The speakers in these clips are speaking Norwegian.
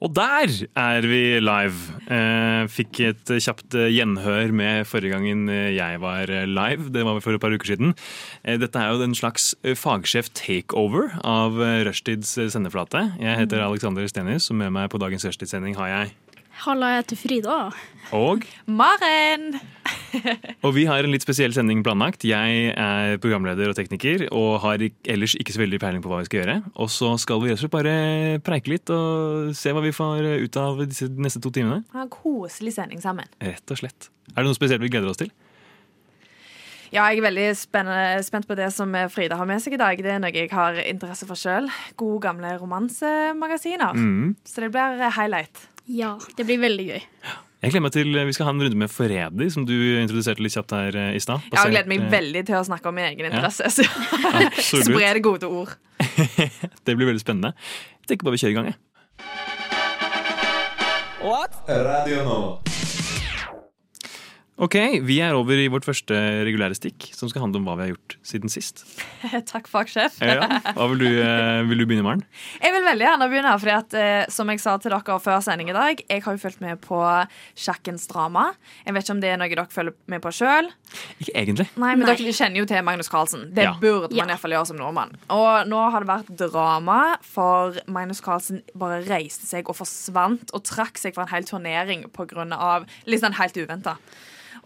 Og der er vi live. Eh, fikk et kjapt eh, gjenhør med forrige gangen eh, jeg var live. Det var for et par uker siden. Dette er jo en slags fagsjef takeover av Rushtids sendeflate. Jeg heter Alexander Stenius, og med meg på dagens Rushtidssending har jeg Halla, jeg heter Frida. Og Maren! Og vi har en litt spesiell sending planlagt. Jeg er programleder og tekniker og har ellers ikke så veldig peiling på hva vi skal gjøre. Og så skal vi rett og slett bare preike litt og se hva vi får ut av disse neste to timene. Ha en koselig sending sammen. Rett og slett. Er det noe spesielt vi gleder oss til? Ja, jeg er veldig spennende, spent på det som Frida har med seg i dag. Det er noe jeg har interesse for sjøl. Gode, gamle romansemagasiner. Mm. Så det blir highlight. Ja, det blir veldig gøy. Jeg gleder meg til Vi skal ha en runde med Forræder, som du introduserte litt kjapt her eh, i stad. Jeg har gledet meg eh, veldig til å snakke om min egen interesse. Så absolutt. spre det gode ord. Det blir veldig spennende. Jeg tenker bare vi kjører i gang. jeg. Radio Nova. Ok, Vi er over i vårt første regulære stikk, som skal handle om hva vi har gjort siden sist. Takk, fagsjef. Ja, hva vil du, eh, vil du begynne, Maren? Jeg vil veldig gjerne begynne, fordi at, eh, som jeg sa til dere før sending i dag, jeg har jo fulgt med på sjakkens drama. Jeg vet ikke om det er noe dere følger med på sjøl. Ikke egentlig. Nei, men Nei. dere kjenner jo til Magnus Carlsen. Det Ja. burde man Ja. i hvert fall gjøre som nordmann. Og nå har det vært drama, for Magnus Carlsen bare reiste seg og forsvant og trakk seg fra en hel turnering av litt sånn helt uventa.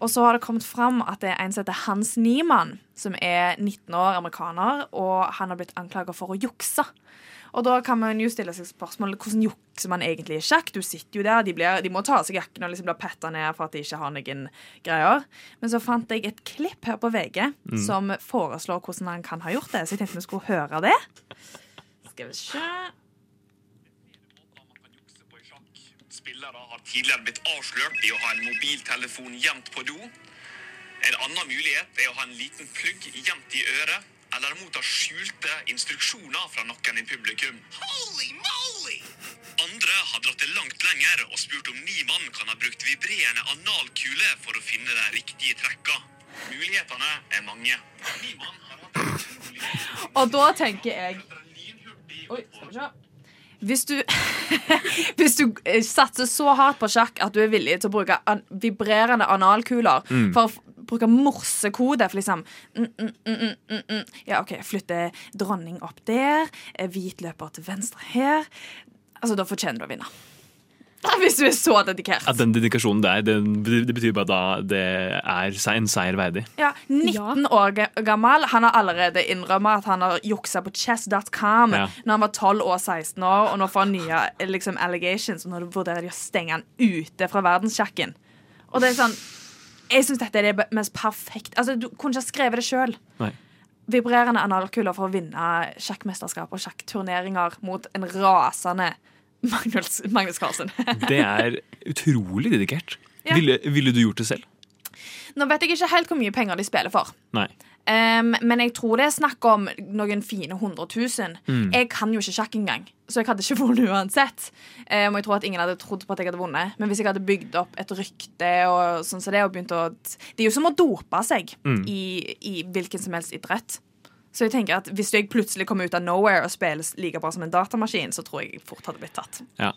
Og så har det kommet fram at det er en som heter Hans Niemann, som er 19 år, amerikaner, og han har blitt anklaga for å jukse. Og da kan man jo stille seg spørsmål hvordan jukser man egentlig i sjakk. Du sitter jo der, de, blir, de må ta av seg jakken og liksom bli petta ned for at de ikke har noen greier. Men så fant jeg et klipp her på VG som foreslår hvordan han kan ha gjort det. Så jeg tenkte vi skulle høre det. Skal vi se. Spillere har tidligere blitt avslørt i å ha en mobiltelefon gjemt på do. En annen mulighet er å ha en liten plugg gjemt i øret, eller motta skjulte instruksjoner fra noen i publikum. Holy moly! Andre har dratt det langt lenger og spurt om Niemann kan ha brukt vibrerende analkule for å finne de riktige trekka. Mulighetene er mange. Niemann har hatt utrolig Og da tenker jeg Oi, skal vi se. Hvis du, hvis du eh, satser så hardt på sjakk at du er villig til å bruke an vibrerende analkuler for å bruke morsekode for liksom mm, mm, mm, mm, mm, mm. Ja, OK, flytte dronning opp der. eh, Hvit løper til venstre her. Altså, da fortjener du å vinne. Hvis du er så dedikert. At den dedikasjonen der, det, det betyr bare da det er en seier verdig. Ja, 19 år gammel. Han har allerede innrømmet at han har juksa på chess.com Ja. Når han var 12 og 16 år, og nå får han nye liksom, allegations. Og nå vurderer de å stenge han ute fra verdenssjakken. Og det er sånn Jeg syns dette er det mest perfekte Altså, Du kunne ikke ha skrevet det sjøl. Vibrerende analkuler for å vinne sjakkmesterskap og sjakkturneringer mot en rasende Magnus, Magnus Carlsen. Det er utrolig dedikert. Ja. Ville, ville du gjort det selv? Nå vet jeg ikke helt hvor mye penger de spiller for. Nei. Um, men jeg tror det er snakk om noen fine hundre tusen. Jeg kan jo ikke sjakk engang, så jeg hadde ikke vunnet uansett. Um, og jeg tror at ingen hadde trodd på at jeg hadde vunnet. Men hvis jeg hadde bygd opp et rykte og sånn som det, og begynt å Det er jo som å dope seg i, i hvilken som helst idrett. Så jeg tenker at hvis jeg plutselig kommer ut av nowhere og spiller like bra som en datamaskin, så tror jeg fort hadde blitt tatt. Ja.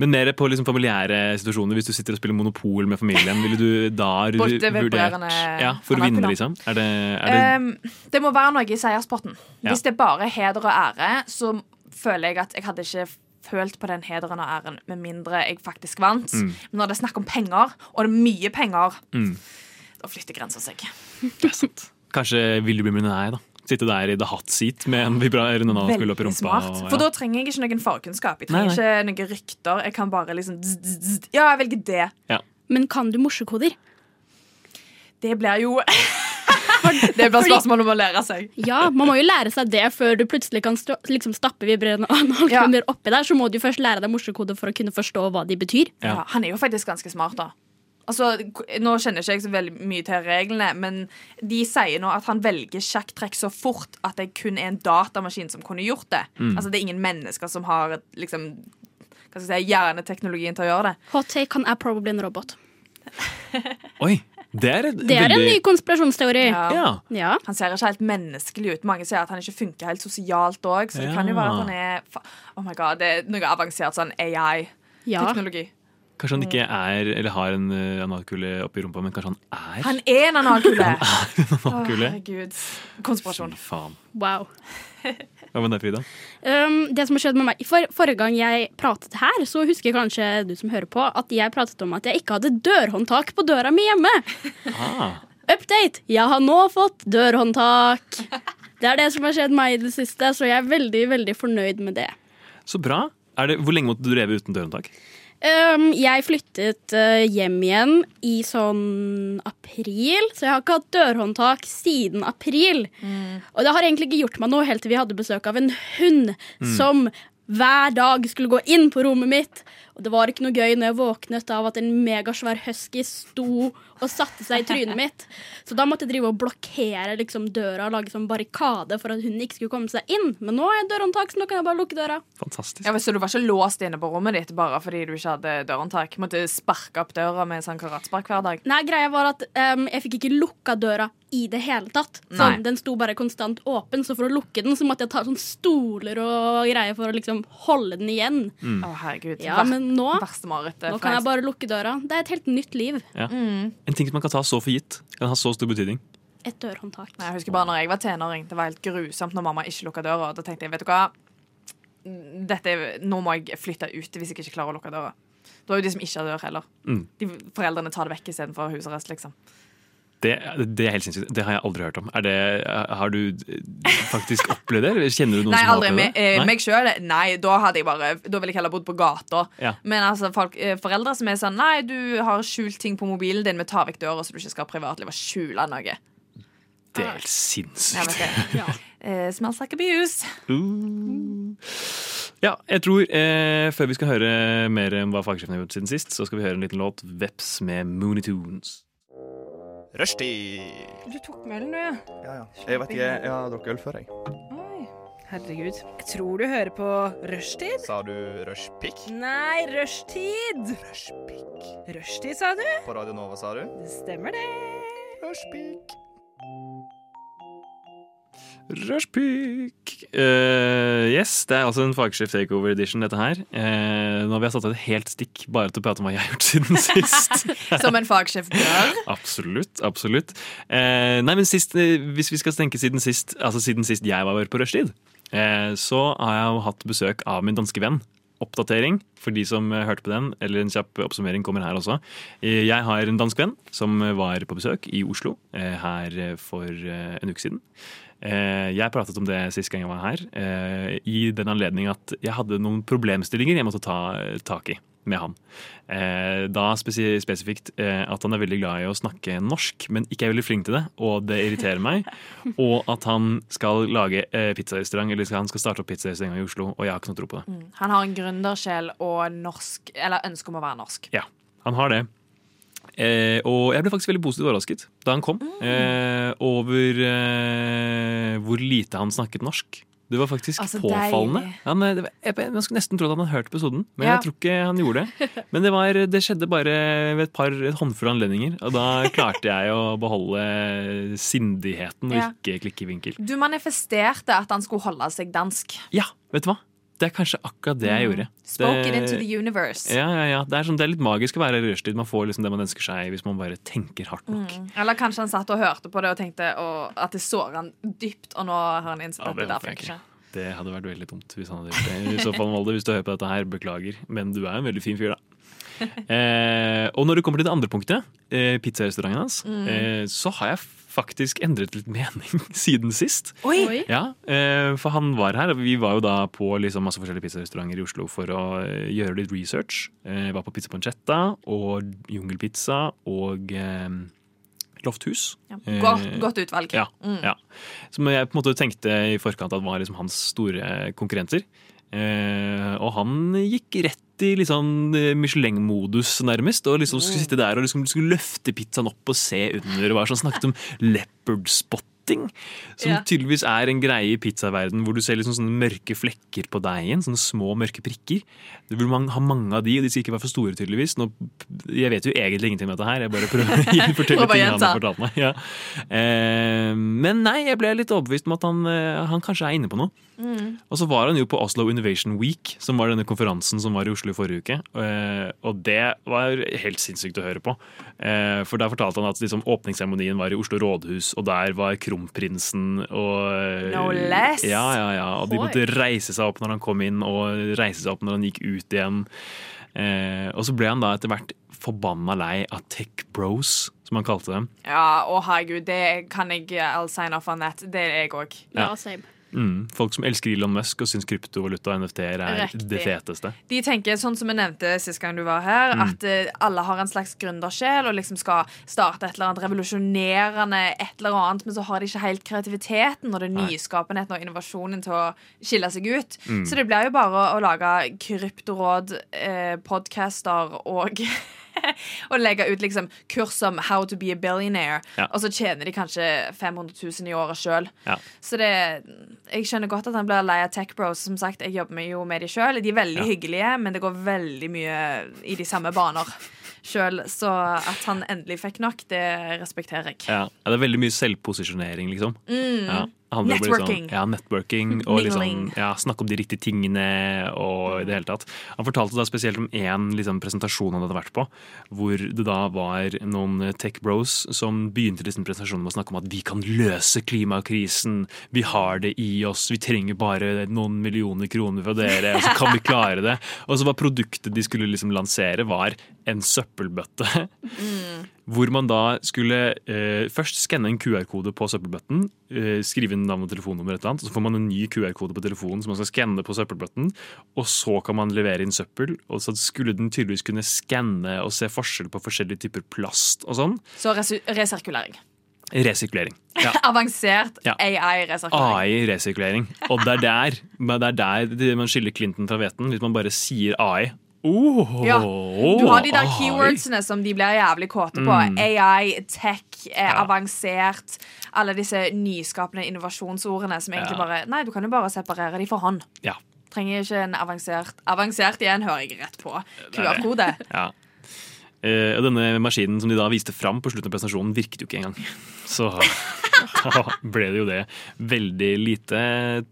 Men mer på liksom familiære situasjoner. Hvis du sitter og spiller Monopol med familien, ville du da vurdert ja, For å vinne, liksom? Er det, er det Um, det må være noe i seierspotten. Ja. Hvis det bare er heder og ære, så føler jeg at jeg hadde ikke følt på den hederen og æren med mindre jeg faktisk vant. Mm. Men når det er snakk om penger, og det er mye penger, Mm. da flytter grensa seg. det er sant. Kanskje vil du bli millionær, da? Sitte der i the hot seat med en vibrerende analkull oppi rumpa. smart. og- For da trenger jeg ikke noen fagkunnskap. Jeg Nei, trenger ikke noen rykter. Jeg kan bare liksom zzz, zzz, zzz. Ja, jeg velger det. Men kan du morsekoder? Det blir jo Det bare spørsmål om å lære seg. Ja, man må jo lære seg det før du plutselig kan stå, liksom stappe vibrerende analkunder oppi der. Så må du først lære deg morsekoder for å kunne forstå hva de betyr. Ja. Ja, han er jo faktisk ganske smart, da. Altså, nå kjenner ikke jeg så veldig mye til reglene, men de sier nå at han velger sjakktrekk så fort at det kun er en datamaskin som kunne gjort det. Altså, det er ingen mennesker som har liksom, hva skal jeg si, hjerneteknologien til å gjøre det. Hot take, han er probably en robot. Oi, det er, Det er en ny konspirasjonsteori. Ja. Ja. Ja. Han ser ikke helt menneskelig ut. Mange sier at han ikke funker helt sosialt òg, så det kan jo være at han er Oh my god, det er noe avansert sånn. AI-teknologi. Kanskje han ikke er, eller har en uh, analkule oppi rumpa, men kanskje han er Han er en analkule! en analkule? Herregud. Konspirasjon. Fy faen. Wow. Hva med deg, Frida? Um, det som har skjedd med meg for, Forrige gang jeg pratet her, så husker kanskje du som hører på, at jeg pratet om at jeg ikke hadde dørhåndtak på døra mi hjemme. Ah, Update! Jeg har nå fått dørhåndtak. Det er det som har skjedd meg i det siste, så jeg er veldig, veldig fornøyd med det. så bra. Er det, hvor lenge måtte du leve uten dørhåndtak? Um, jeg flyttet uh, hjem igjen i sånn april, så jeg har ikke hatt dørhåndtak siden april. Og det har egentlig ikke gjort meg noe helt til vi hadde besøk av en hund som hver dag skulle gå inn på rommet mitt. Og det var ikke noe gøy når jeg våknet av at en megasvær husky sto og satte seg i trynet mitt. Så da måtte jeg drive og blokkere liksom, døra og lage sånn barrikade for at hun ikke skulle komme seg inn. Men nå har jeg dørhåndtak, så nå kan jeg bare lukke døra. Fantastisk. Ja, Så du var ikke låst inne på rommet ditt bare fordi du ikke hadde dørhåndtak? Måtte sparke opp døra med sånn karatspark hver dag? Nei, greia var at um, jeg fikk ikke lukka døra i det hele tatt. Så Sånn, den sto bare konstant åpen, så for å lukke den så måtte jeg ta sånn stoler og greier for å liksom holde den igjen. Å, herregud. Ja, men nå, nå kan jeg bare lukke døra. Det er et helt nytt liv. En ting som man kan ta så for gitt, kan ha så stor betydning. Et dørhåndtak. Nei, Jeg husker bare når jeg var tenåring. Det var helt grusomt når mamma ikke lukka døra. Da tenkte jeg, vet du hva Dette, Nå må jeg flytte ut hvis jeg ikke klarer å lukke døra. Da er jo de som ikke har dør, heller. Mm. De, foreldrene tar det vekk istedenfor husarrest, liksom. Det, det er helt sinnssykt. Det har jeg aldri hørt om. Det, har du eh, faktisk opplevd det? Kjenner du noen Nei, som har opplevd det? Nei, aldri. meg sjøl? Nei, da hadde jeg bare Da ville jeg heller bodd på gata. Ja. Men altså, folk, eh, foreldre som er sånn Nei, du har skjult ting på mobilen din, vi tar vekk døra så du ikke skal ha privatliv og skjule noe. Det er helt sinnssykt. Ja, du. Eh, smells like abuse. Uh. Ja, jeg tror uh, før vi skal høre mer om hva fagsjefen har gjort siden sist, så skal vi høre en liten låt, Veps med Mooney Tunes. Rushtid. Du tok med ølen, du, ja. Ja, ja. Jeg vet ikke, jeg har drukket øl før, jeg. Oi. Herregud. Jeg tror du hører på rushtid. Sa du rushpick? Nei, rushtid. Rushpick. Rushtid, sa du? På Radio Nova, sa du? Det stemmer, det. Rushpick. Rushpeak! Uh, yes, det er altså en fagskift takeover edition, dette her. Uh, nå har vi satt av et helt stikk bare til å prate om hva jeg har gjort siden sist. Som en fagsjef gjør. absolutt. absolutt. Uh, nei, men sist, eh, hvis vi skal tenke siden sist, altså siden sist jeg var på rushtid, eh, så har jeg jo hatt besøk av min danske venn. Oppdatering for de som eh, hørte på den, eller en kjapp oppsummering kommer her også. Eh, Jeg har en dansk venn som var på besøk i Oslo eh, her eh, for eh, en uke siden. Eh, Jeg pratet om det sist gang jeg var her, eh, i den anledning at jeg hadde noen problemstillinger jeg måtte ta tak i med han. Eh, Da spesifikt at han er veldig glad i å snakke norsk, men ikke er veldig flink til det, og det irriterer meg. Og at han skal lage pizzarestaurant, eller han skal starte opp pizzarestaurant i Oslo, og jeg har ikke noe tro på det. Han har en gründersjel og norsk Eller ønske om å være norsk. Ja, han har det. Eh, og jeg ble faktisk veldig positivt overrasket da han kom, eh, over eh, hvor lite han snakket norsk. Det var faktisk Altså, påfallende. Han, eh, var, jeg, jeg skulle nesten trodd han hadde hørt episoden, men Ja. jeg tror ikke han gjorde det. Men det, var, det skjedde bare ved et par et håndfull anledninger, og da klarte jeg å beholde sindigheten og Ja. ikke klikke i vinkel. Du manifesterte at han skulle holde seg dansk. Ja, vet du hva? Det er kanskje akkurat det jeg gjorde. Spoken Det- into the universe. Ja, ja, ja. Det er, sånn, det er litt magisk å være i rushtid. Man får liksom det man ønsker seg hvis man bare tenker hardt nok. Eller kanskje han satt og hørte på det og tenkte og, at det sår han dypt, og nå har han innsett Ja, at det det der funker ikke. Det hadde vært veldig dumt hvis han hadde gjort det. I så fall, Molde, hvis du hører på dette her, beklager. Men du er en veldig fin fyr, da. Eh, og når det kommer til det andre punktet, eh, pizzarestauranten hans, eh, så har jeg faktisk endret litt mening siden sist. Oi. Ja, eh, For han var her, og vi var jo da på liksom masse forskjellige pizzarestauranter i Oslo for å eh, gjøre litt research. Jeg var på Pizza Pancetta og Jungelpizza og eh, Lofthus. Ja. Eh, Godt, godt utvalg. Ja, Mm. ja. Som jeg på en måte tenkte i forkant at var liksom hans store konkurrenter. Eh, og han gikk rett i eh, Michelin-modus, nærmest. Og liksom skulle sitte der og liksom skulle løfte pizzaen opp og se under. og var sånn, Snakket om leopard spotting. Som Ja. tydeligvis er en greie i pizzaverden hvor du ser liksom sånne mørke flekker på deigen. Sånne små, mørke prikker. Du vil man ha mange av de, og de skal ikke være for store, tydeligvis. Nå, jeg vet jo egentlig ingenting om dette her. Jeg bare prøver å fortelle ting han har fortalt meg. Ja. Eh, men nei, jeg ble litt overbevist om at han, eh, han kanskje er inne på noe. Og så var han jo på Oslo Innovation Week, som var denne konferansen som var i Oslo i forrige uke. Eh, og det var helt sinnssykt å høre på. Eh, for der fortalte han at liksom, åpningsseremonien var i Oslo rådhus, og der var kronprinsen og eh, No less. Ja, ja, ja. Og de måtte reise seg opp når han kom inn, og reise seg opp når han gikk ut igjen. Eh, og så ble han da etter hvert forbanna lei av tech bros, som han kalte dem. Ja, å herregud, det kan jeg all sign off on that. Det er jeg òg. Ja, Ja. same. Mm, folk som elsker Elon Musk og syns kryptovaluta og NFT-er er Riktig. det feteste. De tenker, sånn som jeg nevnte sist gang du var her, Mm. at uh, alle har en slags gründersjel og liksom skal starte et eller annet revolusjonerende, et eller annet, men så har de ikke helt kreativiteten og det nyskapenheten og innovasjonen til å skille seg ut. Mm. Så det blir jo bare å lage kryptoråd, eh, podcaster og og legge ut liksom kurs om how to be a billionaire, Ja. og så tjener de kanskje 500 000 i året sjøl. Ja. Så det, jeg skjønner godt at han blir lei av tech bros. Som sagt, jeg jobber jo med de sjøl. De er veldig Ja. hyggelige, men det går veldig mye i de samme baner sjøl. Så at han endelig fikk nok, det respekterer jeg. Ja, det er veldig mye selvposisjonering, liksom. Ja, bli Networking. Sånn, ja, networking. Og liksom, ja, snakke om de riktige tingene og i det hele tatt. Han fortalte da spesielt om én liksom, presentasjon han hadde vært på, hvor det da var noen tech bros som begynte liksom, presentasjonen med å snakke om at vi kan løse klimakrisen, vi har det i oss, vi trenger bare noen millioner kroner fra dere, og så kan vi klare det. Og så var produktet de skulle liksom lansere, var en søppelbøtte. Hvor man da skulle eh, først skanne en QR-kode på søppelbøtten, eh, skrive inn navn og telefonnummer, et eller annet, og så får man en ny QR-kode på telefonen som man skal skanne på søppelbøtten, og så kan man levere inn søppel. Og så skulle den tydeligvis kunne skanne og se forskjell på forskjellige typer plast og sånn. Så resirkulering. Resirkulering. Ja. Avansert. AI-resirkulering. AI-resirkulering. Og det er der, det er der man skiller Clinton fra hveten, hvis man bare sier AI. Oh, Ja. Du har de der oh, keywordsene som de blir jævlig kåte på. Mm. AI, tech, eh, Ja. avansert. Alle disse nyskapende innovasjonsordene som egentlig Ja. bare Nei, du kan jo bare separere de for hånd. Ja. Trenger ikke en avansert Avansert igjen hører jeg rett på. QR-kode. Ja. Eh, og denne maskinen som de da viste fram på slutten av presentasjonen, virket jo ikke engang. Så da ble det jo det veldig lite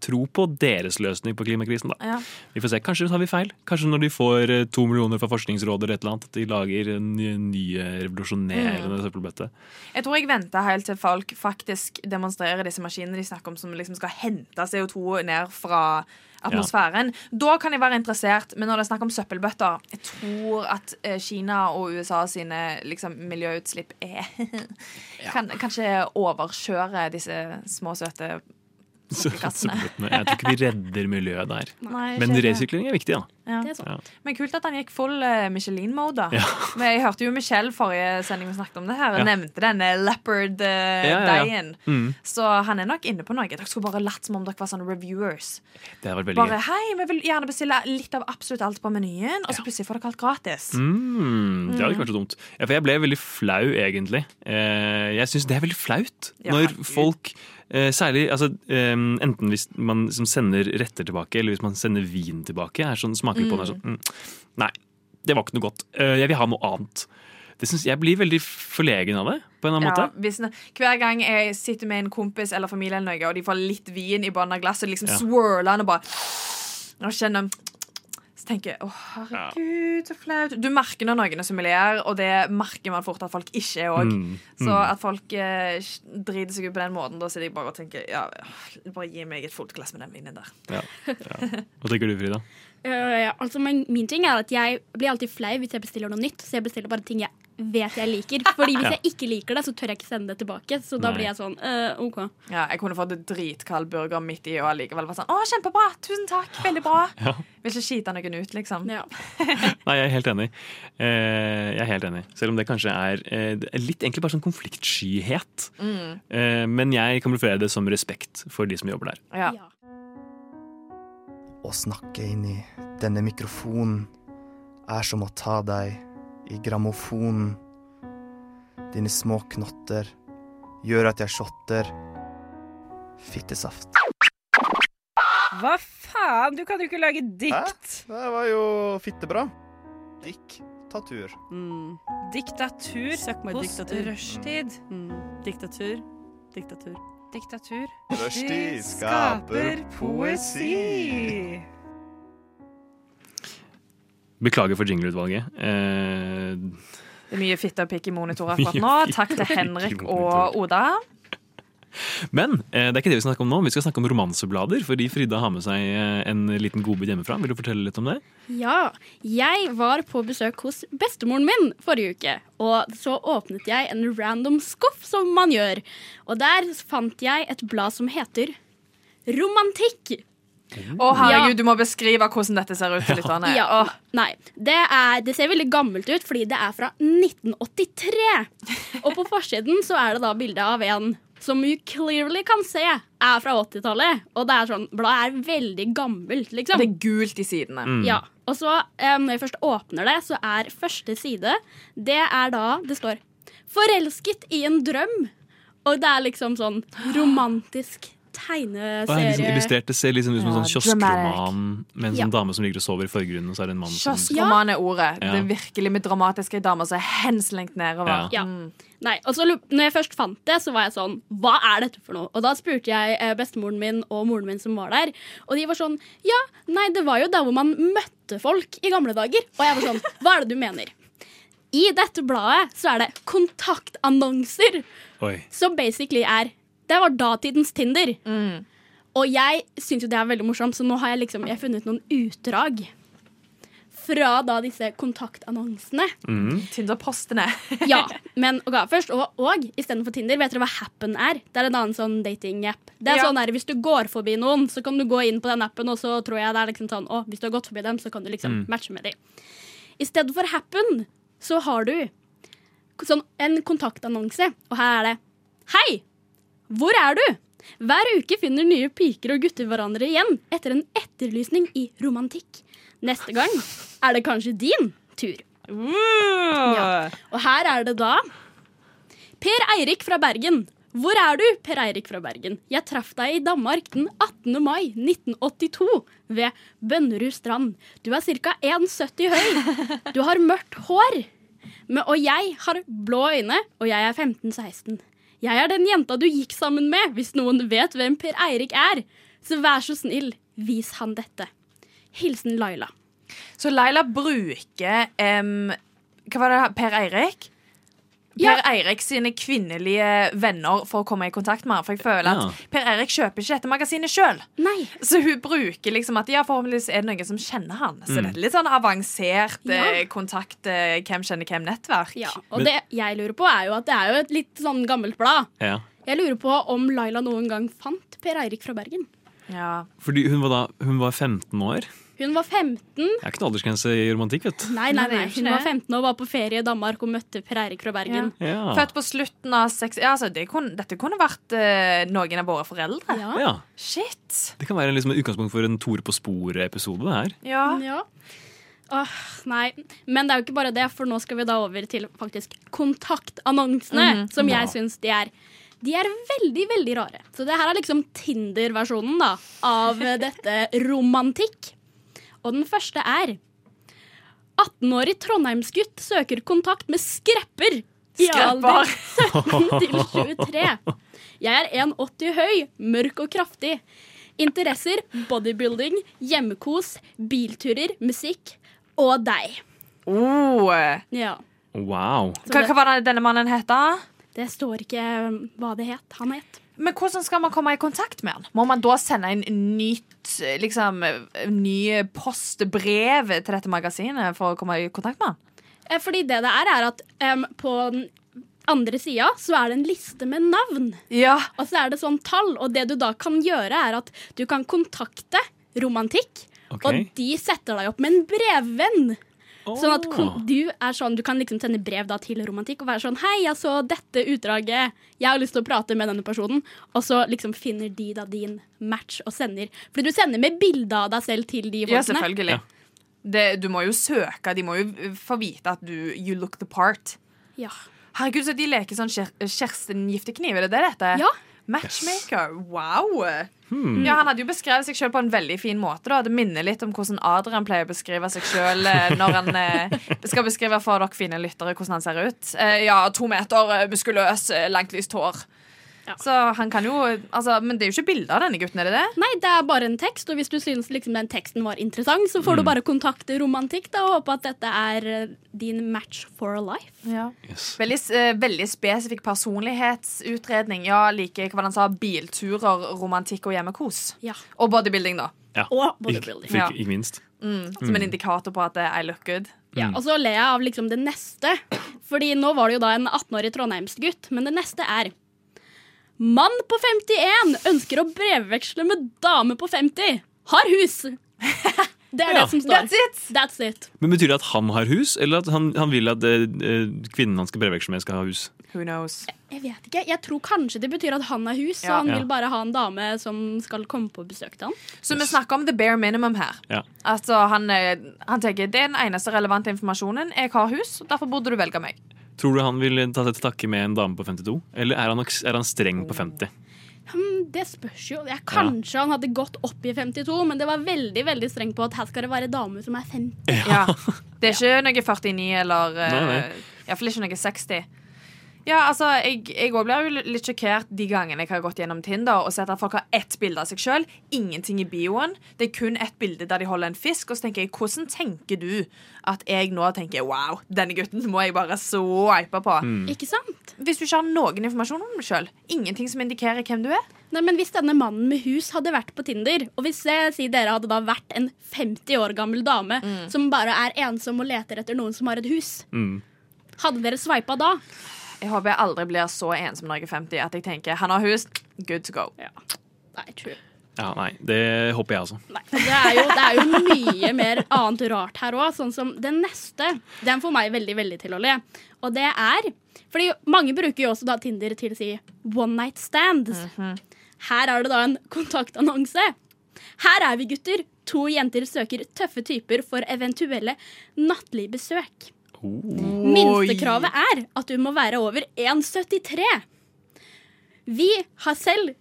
tro på deres løsning på klimakrisen, da. Ja. Vi får se. Kanskje tar vi feil. Kanskje når de får eh, to millioner fra Forskningsrådet eller et eller annet, at de lager nye, nye revolusjonerende søppelbøtte. Jeg tror jeg venter helt til folk faktisk demonstrerer disse maskinene de snakker om som liksom skal hente CO2 ned fra atmosfæren. Da kan jeg være interessert, men når det er snakk om søppelbøtter Jeg tror at eh, Kina og USA sine liksom, miljøutslipp er kan kanskje overkjøre disse små, søte Søppelkassene. Søppelbøttene. Jeg tror ikke vi redder miljøet der. Nei, Men resyklering er viktig, da. ja. Det er. Ja. Men kult at han gikk full eh, Michelin-mode. da. Ja. Men jeg hørte jo Michelle forrige sending vi snakket om det her, og Ja. nevnte denne Ja, ja, ja. leopard-deien. Mm. Så han er nok inne på noe. Dere skulle bare latt som om dere var sånne reviewers. Det vært veldig Bare gøy. hei, vi vil gjerne bestille litt av absolutt alt på menyen, og så plutselig får dere alt gratis. Mm, det hadde vært så dumt. Ja, for jeg ble veldig flau, egentlig. Eh, jeg syns det er veldig flaut når folk eh, Særlig altså, eh, enten hvis man liksom sender retter tilbake, eller hvis man sender vin tilbake. Er sånn, smaker mm. på den er sånn, mm, Nei, det var ikke noe godt. Eh, jeg vil ha noe annet. Det synes, jeg blir veldig forlegen av det, på en eller annen Ja, måte. hvis, hver gang jeg sitter med en kompis eller familie, eller noe, og de får litt vin i bunnen av glasset, liksom Ja. swirler han og bare Og kjenner Så tenker jeg å herregud, så flaut. Du merker når noen er sommelier, og det merker man fort at folk ikke er òg. Mm, Så mm. at folk eh, driter seg ut på den måten, da sitter jeg bare og tenker ja, bare gi meg et fullt glass med den vinen der. Ja, ja. Hva tenker du, Frida? Uh, ja, altså, min ting er at jeg blir alltid flau hvis jeg bestiller noe nytt. Så jeg bestiller bare ting jeg vet jeg liker. Fordi hvis Ja. jeg ikke liker det, så tør jeg ikke sende det tilbake. Så da Nei. blir jeg sånn øh, OK. Ja, jeg kunne fått en dritkald burger midt i og allikevel vært sånn Å, kjempebra! Tusen takk! Veldig bra! Ja. Vil ikke skite noen ut, liksom. Ja. Nei, jeg er helt enig. Eh, jeg er helt enig. Selv om det kanskje er eh, litt egentlig bare sånn konfliktskyhet. Mm. Eh, men jeg kamuflerer det som respekt for de som jobber der. Ja. Ja. Å snakke inn i denne mikrofonen er som å ta deg i grammofonen. Dine små knotter gjør at jeg shotter fittesaft. Hva faen? Du kan jo ikke lage dikt. Hæ? Det var jo fittebra. Diktatur. Mm. Diktatur hos diktatur. rushtid. Mm. Diktatur. Diktatur. Diktatur. Rushtid skaper poesi. Beklager for jingleutvalget. Eh, Det er mye fitte og pikk i monitor Mye akkurat nå. Takk til Henrik og Oda. men eh, det er ikke det vi skal snakke om nå. Vi skal snakke om romanseblader, fordi Frida har med seg eh, en liten godbit hjemmefra. Vil du fortelle litt om det? Ja, jeg var på besøk hos bestemoren min forrige uke. Og så åpnet jeg en random skuff, som man gjør. Og der fant jeg et blad som heter Romantikk. Å, herregud, du må beskrive hvordan dette ser ut til lytterne. Ja, Oh. nei, det, er, det ser veldig gammelt ut fordi det er fra 1983. Og på forsiden så er det da bilde av en som you clearly kan se er fra 80-tallet. Og det er sånn, bladet er veldig gammelt, liksom. det er gult i sidene. Mm. Ja, og så um, Når jeg først åpner det, så er første side Det er da det står 'Forelsket i en drøm'. Og det er liksom sånn romantisk Er liksom tegneserie. illustrert, Det ser liksom ut som en Ja, sånn kioskroman med en Ja. sånn dame som ligger og sover i forgrunnen, og så er det en mann som Kioskroman er ordet. Ja. Det er virkelig med dramatiske damer som er henslengt nedover. Ja. Mm. Nei, altså, når jeg først fant det, så var jeg sånn Hva er dette for noe? Og da spurte jeg eh, bestemoren min og moren min som var der, og de var sånn Ja, nei, det var jo der hvor man møtte folk i gamle dager. Og jeg var sånn Hva er det du mener? I dette bladet så er det kontaktannonser, Oi. som basically er Det var datidens Tinder. Mm. Og jeg syns jo det er veldig morsomt, så nå har jeg liksom Jeg har funnet noen utdrag fra da disse kontaktannonsene. Mm. Tinder-postene. Ja, men ok, først og, og istedenfor Tinder, vet dere hva Happen er? Det er en annen sånn dating-app. Det er Ja. sånn der, Hvis du går forbi noen, så kan du gå inn på den appen, og så tror jeg det er liksom sånn Å, hvis du har gått forbi dem, så kan du liksom Mm. matche med dem. I stedet for Happen så har du sånn en kontaktannonse, og her er det Hei! Hvor er du? Hver uke finner nye piker og gutter hverandre igjen etter en etterlysning i romantikk. Neste gang er det kanskje din tur. Ja. Og her er det da Per Eirik fra Bergen. Hvor er du, Per Eirik fra Bergen? Jeg traff deg i Danmark den 18. mai 1982 ved Bønnerud strand. Du er ca. 1,70 høy. Du har mørkt hår. Men, og jeg har blå øyne, og jeg er 15-16. Jeg er den jenta du gikk sammen med, hvis noen vet hvem Per Eirik er. Så vær så snill, vis han dette. Hilsen Laila. Så Laila bruker um, Hva var det? Per Eirik? Per Eirik sine kvinnelige venner for å komme i kontakt med ham. For jeg føler Ja. at Per Eirik kjøper ikke dette magasinet sjøl. Så hun bruker liksom at ja, forhåpentligvis er det noen som kjenner han. Så Mm. det er litt sånn avansert Ja. eh, kontakt, eh, hvem kjenner hvem-nettverk. Ja, og Men- det jeg lurer på er jo at det er jo et litt sånn gammelt blad. Ja. Jeg lurer på om Laila noen gang fant Per Eirik fra Bergen. Ja. Fordi hun var da hun var 15 år. Hun var 15. Det er ikke noe aldersgrense i romantikk, vet du. Nei, Nei, nei, Hun var 15 og var på ferie i Danmark og møtte Per Eirik fra Bergen. Ja. Født på slutten av seks... Ja, altså, det kunne, dette kunne vært uh, noen av våre foreldre. Ja. ja. Shit. Det kan være liksom et utgangspunkt for en Tore på sporet-episode. det her. Ja. Ja. Åh, nei. Men det er jo ikke bare det, for nå skal vi da over til faktisk kontaktannonsene, Mhm. som jeg Ja. syns de er. De er veldig, veldig rare. Så det her er liksom Tinder-versjonen da, av dette romantikk. Og den første er 18-årig trondheimsgutt søker kontakt med skrepper i alder 17 til 23. Jeg er 1,80 høy, mørk og kraftig. Interesser bodybuilding, hjemmekos, bilturer, musikk og deg. Oh. Ja. Wow. Hva, hva var det denne mannen het? da? det står ikke hva det het. Han het. Men hvordan skal man komme i kontakt med han? Må man da sende inn nytt liksom, nye postbrev til dette magasinet for å komme i kontakt med han? Eh, Fordi det det er, er at um, på den andre sida så er det en liste med navn. Og så er det sånn tall, og det du da kan gjøre, er at du kan kontakte Romantikk, okay. og de setter deg opp med en brevvenn. Sånn at du er sånn, du kan liksom sende brev da til Romantikk og være sånn Hei, jeg så dette utdraget. Jeg har lyst til å prate med denne personen. Og så liksom finner de da din match og sender. Fordi du sender med bilde av deg selv til de folkene. Ja, selvfølgelig. selvfølgelig. Det, du må jo søke. De må jo få vite at du you look the part. Ja. Herregud, så de leker sånn Kjer Kjersten Giftekniv, er det det dette? Ja. Matchmaker. Wow. Hmm. Ja, Han hadde jo beskrevet seg sjøl på en veldig fin måte. da Det minner litt om hvordan Adrian pleier å beskrive seg sjøl når han eh, skal beskrive for dere fine lyttere hvordan han ser ut. Eh, ja, to meter, eh, muskuløs, eh, langt lyst hår. Så han kan jo altså, Men det er jo ikke bilde av denne gutten, er det det? Nei, det er bare en tekst, og hvis du syns liksom den teksten var interessant, så får du Mm. bare kontakte Romantikk da, og håpe at dette er eh, din match for life. Veldig, uh, veldig spesifikk personlighetsutredning. Ja, like hva han sa, bilturer, romantikk og hjemmekos. Ja. Og bodybuilding, da. Ja. Og bodybuilding. ikke, Ja. ikke minst. Mm, som en Mm. indikator på at eh, I look good. Ja, og så ler jeg av liksom det neste. Fordi nå var det jo da en 18-årig trondheimsgutt, men det neste er Mann på 51 ønsker å brevveksle med dame på 50. Har hus. Det er Ja. det som står. That's it. That's it. Men Betyr det at han har hus, eller at han, han vil at eh, kvinnen han skal brevveksle med, skal ha hus? Who knows? Jeg vet ikke. Jeg tror kanskje det betyr at han har hus, Ja. og han Ja. vil bare ha en dame som skal komme på besøk til han. Så vi snakker om the bare minimum her. Ja. Altså, han, eh, han tenker det er den eneste relevante informasjonen. Jeg har hus, derfor burde du velge meg. Tror du han vil ta seg til takke med en dame på 52? Eller er han, nok- er han streng på 50? Hm, det spørs jo. Jeg, kanskje han hadde gått opp i 52, men det var veldig veldig strengt på at her skal det være dame som er 50. Ja. Det er ikke noe 49 eller Iallfall ikke noe 60. Ja, altså, Jeg, òg blir jo litt sjokkert de gangene jeg har gått gjennom Tinder og sett at folk har ett bilde av seg sjøl, ingenting i bioen. Det er kun ett bilde der de holder en fisk. Og så tenker jeg, hvordan tenker du at jeg nå tenker wow, denne gutten må jeg bare swipe på? Ikke sant? Hvis du ikke har noen informasjon om deg sjøl, ingenting som indikerer hvem du er. Nei, men Hvis denne mannen med hus hadde vært på Tinder, og hvis jeg sier dere hadde da vært en 50 år gammel dame som bare er ensom og leter etter noen som har et hus, Mm. hadde dere sveipa da? Jeg håper jeg aldri blir så ensom når jeg er 50 at jeg tenker han har hus, good to go. Nei, true. Ja, nei, Det håper jeg også. Nei, det er, jo, det er jo mye mer annet rart her òg. Sånn som den neste. Den får meg veldig veldig til å le. Og det er Fordi mange bruker jo også da Tinder til å si one night stands. Her er det da en kontaktannonse. Her er vi, gutter. To jenter søker tøffe typer for eventuelle nattlige besøk. Minstekravet er at du må være over 1,73. Vi har selv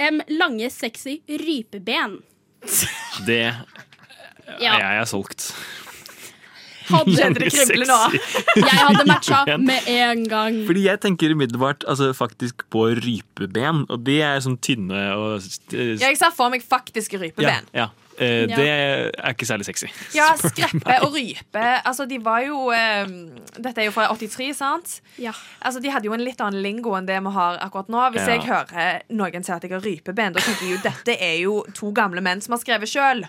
em, lange, sexy rypeben. Det Ja. Jeg er solgt. Hadde Lange, nå Jeg hadde matcha med en gang. Fordi jeg tenker umiddelbart altså, faktisk på rypeben, og de er sånn tynne og Ja, Jeg sa for meg faktiske rypeben. Ja, ja. Eh, Ja. Det er ikke særlig sexy. Ja, skreppe og rype. Altså, de var jo eh, Dette er jo fra 83, sant? Ja. Altså, De hadde jo en litt annen lingo enn det vi har akkurat nå. Hvis Ja. jeg hører noen si at jeg har rypeben, da tenker jeg jo dette er jo to gamle menn som har skrevet sjøl.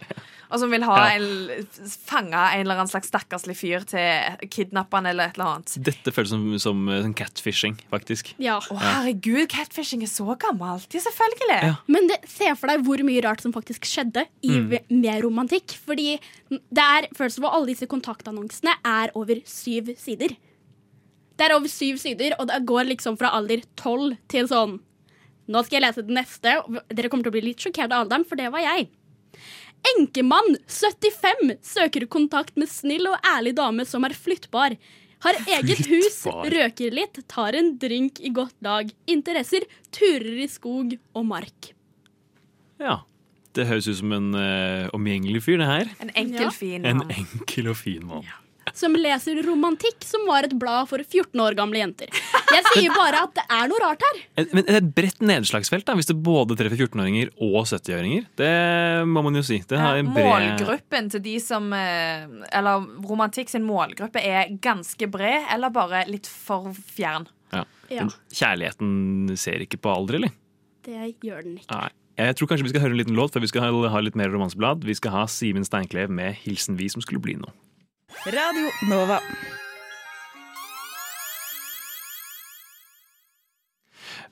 Og som vil ha Ja. en, fange en eller annen slags stakkarslig fyr til kidnapperen eller et eller annet. Dette føles som, som eh, sånn catfishing, faktisk. Ja. Å, herregud, catfishing er så gammelt. Ja, selvfølgelig. Men det, se for deg hvor mye rart som faktisk skjedde i, Mm. med romantikk. Fordi det er, følelsen all, alle disse kontaktannonsene er over syv sider. Det er over syv sider, og det går liksom fra alder tolv til sånn Nå skal jeg lese det neste. Dere kommer til å bli litt sjokkert av alderen, for det var jeg. Enkemann, 75, søker kontakt med snill og ærlig dame som er flyttbar. Har eget hus, røker litt, tar en drink i godt lag. Interesser, turer i skog og mark. Ja. Det høres ut som en uh, omgjengelig fyr, det her. En enkel, Ja. fin En enkel og fin mann. Som leser Romantikk, som var et blad for 14 år gamle jenter. Jeg sier bare at det er noe rart her. Men et bredt nedslagsfelt, da, hvis det både treffer 14-åringer og 70-åringer. Det må man jo si. Det har en bred Målgruppen til de som eh, Eller romantikk sin målgruppe er ganske bred, eller bare litt for fjern. ja. Ja. Kjærligheten ser ikke på alder, eller? Det gjør den ikke. Nei. Jeg tror kanskje vi skal høre en liten låt, for vi skal ha, ha litt mer romanseblad. Vi skal ha Simen Steinklev med 'Hilsen vi som skulle bli noe'. Radio Nova.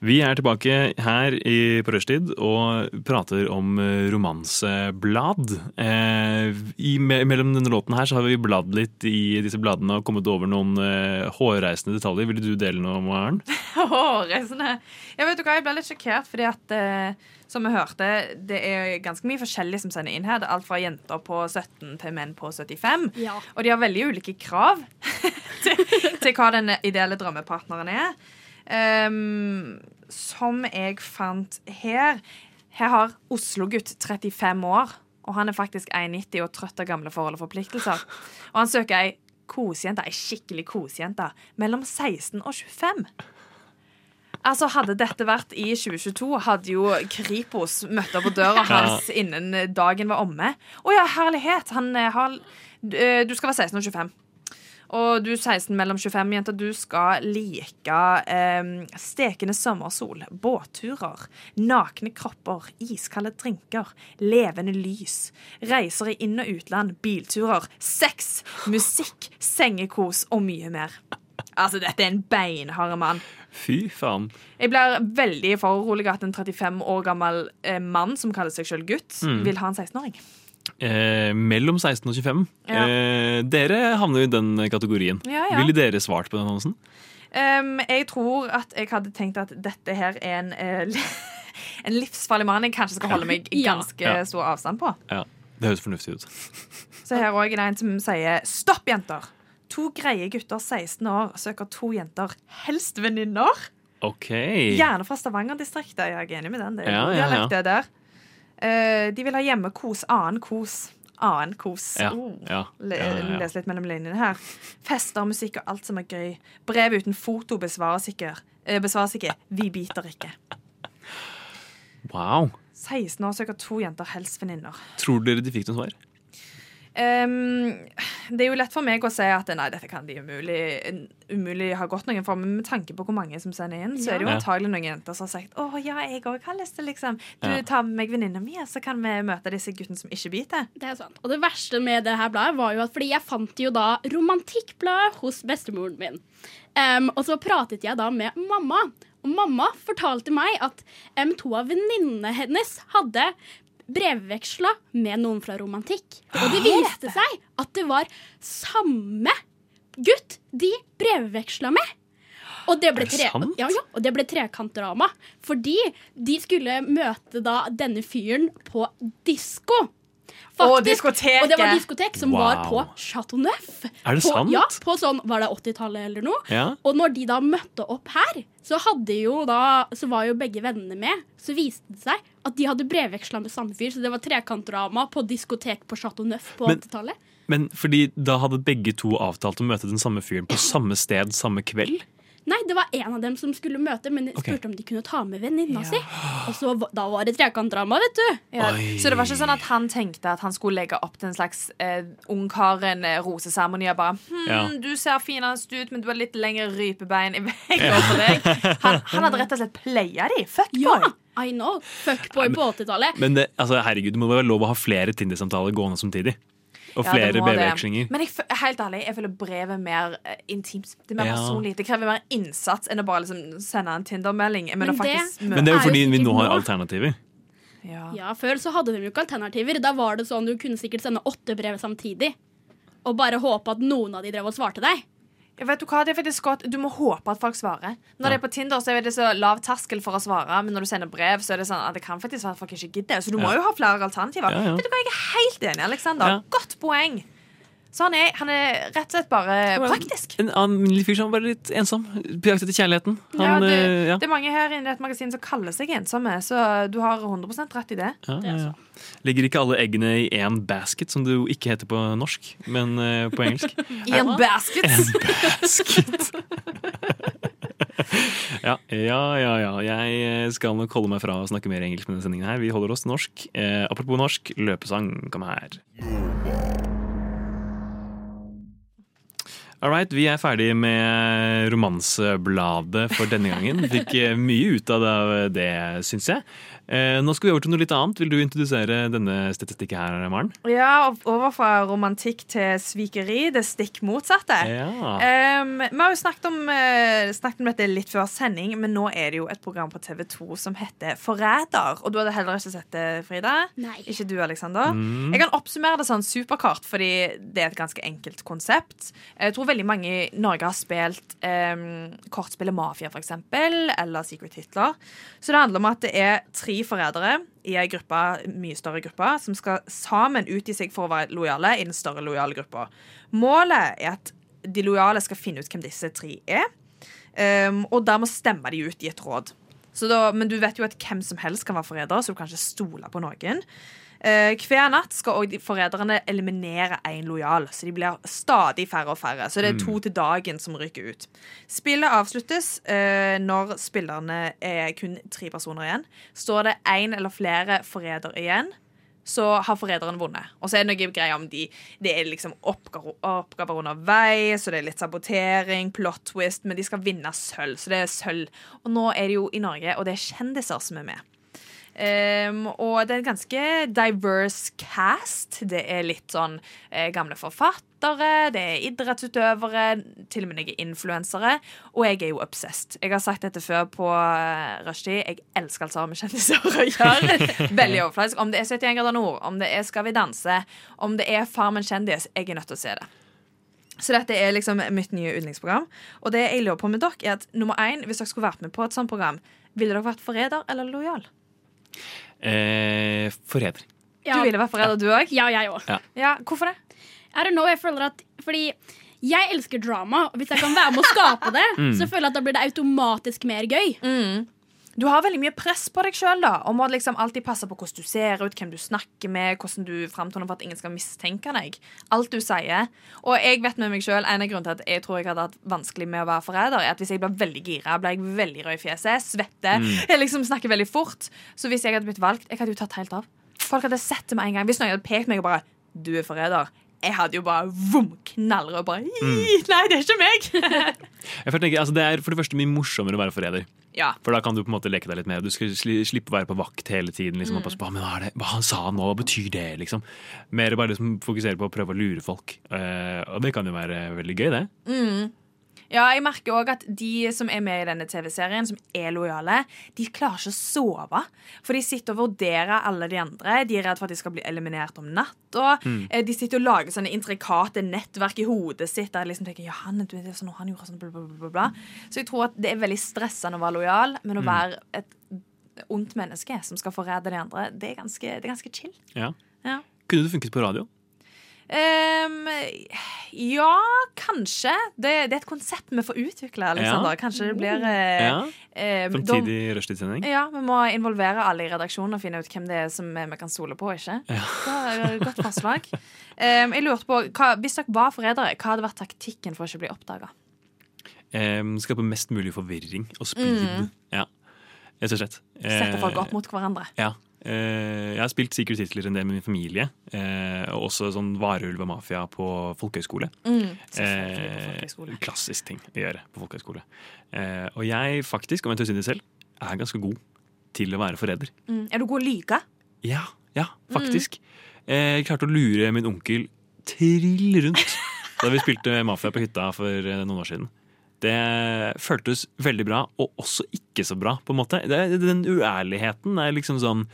Vi er tilbake her i, på rushtid og prater om eh, romanseblad. Eh, mellom denne låten her så har vi bladd litt i disse bladene og kommet over noen eh, hårreisende detaljer. Ville du dele noe, Maren? hårreisende? Jeg vet du hva, jeg ble litt sjokkert fordi at eh, som vi hørte, det er ganske mye forskjellig som sender inn her. Det er alt fra jenter på 17 til menn på 75. Ja. Og de har veldig ulike krav til, til hva den ideelle drømmepartneren er. Um, som jeg fant her Her har Oslo-gutt 35 år, og han er faktisk 1,90 og trøtt av gamle forhold og forpliktelser. Og han søker ei kosejente, ei skikkelig kosejente, mellom 16 og 25. Altså Hadde dette vært i 2022, hadde jo Kripos møtt opp på døra hans innen dagen var omme. Å ja, herlighet! Han eh, har eh, Du skal være 16 og 25. Og du 16 mellom 25, jenter, du skal like eh, stekende sommersol, båtturer, nakne kropper, iskalde drinker, levende lys, reiser i inn- og utland, bilturer, sex, musikk, sengekos og mye mer. Altså, dette er en beinhard mann. Fy faen. Jeg blir veldig foruroliget at en 35 år gammel eh, mann som kaller seg selv gutt, Mm. vil ha en 16-åring. Eh, mellom 16 og 25. Ja. Eh, dere havner jo i den kategorien. Ja, ja. Ville dere svart på den annonsen? Um, jeg tror at jeg hadde tenkt at dette her er en, eh, en livsfarlig mann jeg kanskje skal holde meg Ja. ganske Ja. stor avstand på. Ja, Det høres fornuftig ut. Så her òg er det en som sier Stopp, jenter! To greie gutter 16 år søker to jenter, helst venninner. OK. Gjerne fra Stavanger-distriktet. Jeg er enig med den. Det er Ja, ja, ja. det der. Uh, de vil ha hjemmekos, annen kos. Annen kos. Ja, Oh. ja, ja, ja, ja. Les litt mellom linjene her. Fester, musikk og alt som er gøy. Brev uten foto besvares ikke. Uh, besvares ikke. Vi biter ikke. Wow. 16 år søker to jenter, helst venninner. Tror dere de fikk noe svar? Ehm, det er jo lett for meg å si at nei, dette kan de umulig, umulig ha gått noen for, men med tanke på hvor mange som sender inn, så er det jo antagelig noen jenter som har sagt å ja, jeg òg har lyst til liksom Du Ja. tar med meg venninna mi, så kan vi møte disse guttene som ikke biter. Det er sant. Og det verste med det her bladet var jo at fordi jeg fant jo da romantikkbladet hos bestemoren min. Um, og så pratet jeg da med mamma. Og mamma fortalte meg at um, to av venninnene hennes hadde brevveksla med noen fra romantikk. Og det viste seg at det var samme gutt de brevveksla med. Og det ble, tre, ja, ja, og det ble trekantdrama. Fordi de skulle møte da denne fyren på disko. Faktisk. diskoteket! Og det var diskotek som var på Chateau Neuf. Er det på, sant? Ja, på sånn, var det 80-tallet eller noe? Ja. Og når de da møtte opp her, så da Så var jo begge vennene med. Så viste det seg at de hadde brevveksla med samme fyr, så det var trekantdrama på diskotek på Chateau Neuf på 80-tallet. Men fordi da hadde begge to avtalt å møte den samme fyren på samme sted samme kveld? Nei, det var en av dem som skulle møte, men Ok. spurte om de kunne ta med venninna si. Og så, da var det trekantdrama, vet du. Ja, så det var ikke sånn at han tenkte at han skulle legge opp til en slags eh, ungkaren-roseseremoni og bare hm, Ja. Du ser finest ut, men du har litt lengre rypebein. Jeg går for deg. Han, han hadde rett og slett playa de. Fuckboy. Ja, I know. Fuckboy på 80-tallet. Men det, altså, herregud, det må være lov å ha flere Tinder-samtaler gående samtidig. Og flere ja, brevvekslinger. Men jeg, helt ærlig, jeg føler brevet er mer uh, intimt. Det er mer Ja. personlig. Det krever mer innsats enn å bare liksom, sende en Tinder-melding. Men, Men det- møte Men det er jo fordi vi nå har alternativer. ja. Ja, Før så hadde de jo ikke alternativer. Da var det sånn Du kunne sikkert sende åtte brev samtidig. Og bare håpe at noen av de drev og svarte deg. Vet Du hva, det er faktisk godt Du må håpe at folk svarer. Når Ja. det er på Tinder, så er det så lav terskel for å svare. Men når du sender brev, så er det sånn at det kan faktisk være at folk ikke gidder. Så du må jo ha flere alternativer. Ja, ja. Vet du hva, Jeg er helt enig, Alexander. Ja. Godt poeng. Så han er, han er rett og slett bare praktisk. En lille fyr som var litt ensom. På jakt etter kjærligheten. Ja, det, eh, ja. det er mange her inne i dette magasinet som kaller seg ensomme, så du har 100% rett i det. Ja, ja, ja. Legger ikke alle eggene i én basket, som det jo ikke heter på norsk, men eh, på engelsk. I en basket. En basket. ja, ja, ja, ja. Jeg skal nok holde meg fra å snakke mer engelsk med denne sendingen her. Vi holder oss til norsk. Eh, apropos norsk, løpesang, kom her. All right, Vi er ferdig med romansebladet for denne gangen. Fikk eh, mye ut av det, syns jeg. Eh, Nå skal vi over til noe litt annet. Vil du introdusere denne statistikken her, Maren? Ja, over fra romantikk til svikeri. Det stikk motsatte. Ja. Um, vi har jo snakket om, eh, snakket om dette litt før sending, men nå er det jo et program på TV2 som heter Forræder. Og du hadde heller ikke sett det, Frida? Nei. Ikke du, Alexander? Mm. Jeg kan oppsummere det sånn superkort, fordi det er et ganske enkelt konsept. Jeg tror veldig mange i Norge har spilt um, kortspillet Mafia, for eksempel, eller Secret Hitler. Så det handler om at det er tre forrædere i gruppe, mye større gruppe som skal sammen utgi seg for å være lojale i den større lojale gruppa. Målet er at de lojale skal finne ut hvem disse tre er, um, og dermed stemme de ut i et råd. Da, men du vet jo at hvem som helst kan være forræder, så du kan ikke stole på noen. Eh, hver natt skal òg forræderne eliminere én lojal, så de blir stadig færre og færre. Så det er to til dagen som ryker ut. Spillet avsluttes eh, når spillerne er kun tre personer igjen. Står det én eller flere forrædere igjen, så har forræderen vunnet. Og så er det noe greier om de Det er liksom oppgaver, oppgaver underveis, og det er litt sabotering, plot twist, men de skal vinne sølv. Så det er sølv. Og nå er det jo i Norge, og det er kjendiser som er med. Um, og det er en ganske diverse cast. Det er litt sånn eh, gamle forfattere, det er idrettsutøvere, til og med noen influensere. Og jeg er jo obsessed. Jeg har sagt dette før på uh, rushtid. Jeg elsker alt som har med kjendiser å gjøre. Veldig overfladisk. Om det er 71 grader nord, om det er Skal vi danse, om det er Farmen kjendis, jeg er nødt til å se det. Så dette er liksom mitt nye yndlingsprogram. Og det jeg lurer på med dere, er at nummer én, hvis dere skulle vært med på et sånt program, ville dere vært forræder eller lojal? Eh, forræder. Ja. Du ville vært forræder, du òg? Ja, jeg òg. Ja. Ja, hvorfor det? I don't know, jeg føler at Fordi jeg elsker drama, og hvis jeg kan være med å skape det, Mm. så føler jeg at da blir det automatisk mer gøy. Du har veldig mye press på deg sjøl og må liksom alltid passe på hvordan du ser ut, hvem du snakker med, hvordan du framtoner for at ingen skal mistenke deg. Alt du sier. Og jeg vet med meg sjøl en av grunnene til at jeg tror jeg hadde hatt vanskelig med å være forræder, er at hvis jeg blir veldig gira, blir jeg veldig rød i fjeset, svetter, Mm. jeg liksom snakker veldig fort. Så hvis jeg hadde blitt valgt, jeg hadde jo tatt helt av. Folk hadde sett det med en gang. Hvis noen hadde pekt meg og bare 'Du er forræder', jeg hadde jo bare vom, knallrød bare mm. Nei, det er ikke meg! Jeg tenker, altså, det er for det første mye morsommere å være forræder. Ja. For da kan du på en måte leke deg litt mer. Du skal slippe å være på vakt hele tiden. Liksom, og passe på, «Hva, men hva, er det, hva han sa nå, hva betyr det? Liksom. Mer bare liksom, fokusere på å prøve å lure folk. Uh, og det kan jo være veldig gøy, det. Mm. Ja, jeg merker også at de som er med i denne TV-serien, som er lojale, de klarer ikke å sove. For de sitter og vurderer alle de andre. De er redd for at de skal bli eliminert om natta. Mm. Eh, De sitter og lager sånne intrikate nettverk i hodet sitt der de liksom tenker ja, han, sånn, han gjorde sånn, bla, bla, bla, bla, bla. Så jeg tror at det er veldig stressende å være lojal, men å Mm. være et ondt menneske som skal forræde de andre, det er ganske, det er ganske chill. Ja. Ja. Kunne du funket på radio? Ehm, ja, kanskje. Det, det er et konsept vi får utvikle. Alexander. Ja. Kanskje det blir eh, Ja. eh, da- rushtidssending? Ja, Vi må involvere alle i redaksjonen og finne ut hvem det er som vi kan stole på og ikke. Ja. Et Godt forslag. um, jeg lurte på, hva, Hvis dere var forrædere, hva hadde vært taktikken for å ikke bli oppdaga? Um, skape mest mulig forvirring og speed. Mm. Ja, rett og slett. Sette Eh, folk opp mot hverandre? Ja. Eh, jeg har spilt Secret Hitler en del med min familie. eh, og også sånn Varulv og mafia på folkehøyskole. Mm, på folkehøyskole. Eh, klassisk ting å gjøre på folkehøyskole. Eh, og jeg faktisk, om jeg tør si det selv, er ganske god til å være forræder. Mm. Er du god å lyge? Ja, ja, faktisk. Mm. jeg klarte å lure min onkel trill rundt da vi spilte Mafia på hytta for eh, noen år siden. Det føltes veldig bra, og også ikke så bra, på en måte. Det, den uærligheten er liksom sånn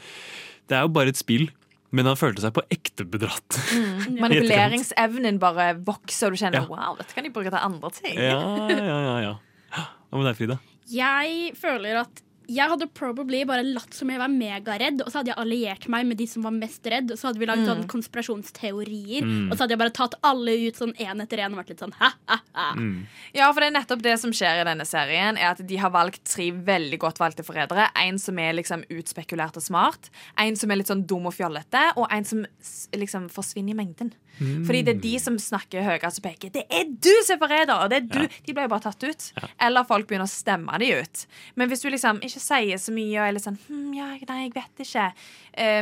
Det er jo bare et spill, men han følte seg på ekte bedratt. Mm. Manipuleringsevnen bare vokser, og du kjenner Ja. wow, dette kan de bruke til andre ting. Ja, ja, ja. ja. Hva med deg, Frida? Jeg føler at jeg hadde probably bare latt som jeg var megaredd, og så hadde jeg alliert meg med de som var mest redd, og så hadde vi lagd Mm. sånn konspirasjonsteorier, Mm. og så hadde jeg bare tatt alle ut sånn én etter én og vært litt sånn ha-ha-ha. Ja, for det er nettopp det som skjer i denne serien, er at de har valgt tre veldig godt valgte forrædere. En som er liksom utspekulert og smart, en som er litt sånn dum og fjollete, og en som liksom forsvinner i mengden. Mm. Fordi det er de som snakker høyest og peker. Det er du som er forræder! Og det er du. De blir jo bare tatt ut. Eller folk begynner å stemme de ut. Men hvis du liksom ikke sier så mye og er litt sånn hm, ja, nei, jeg vet ikke,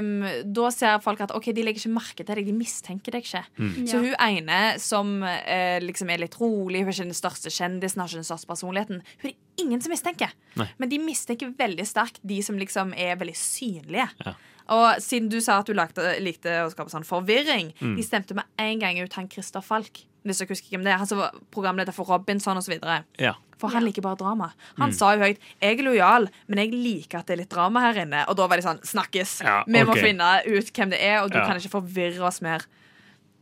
um, da ser folk at OK, de legger ikke merke til deg, de mistenker deg ikke. Mm. Så Ja. hun ene som uh, liksom er litt rolig, hun er ikke den største kjendisen, har ikke den største personligheten, hun er det ingen som mistenker. Nei. Men de mistenker veldig sterkt de som liksom er veldig synlige. Ja. Og siden du sa at du lagde, likte å skape sånn forvirring, Mm. de stemte med en gang ut han Christer Falk. Hvis dere husker hvem det er. Han som var programleder for Robinson osv. Ja. For han liker bare drama. Han Mm. sa jo høyt 'Jeg er lojal, men jeg liker at det er litt drama her inne'. Og da var de sånn 'Snakkes! Ja, Vi må finne ut hvem det er, og du Ja. kan ikke forvirre oss mer'.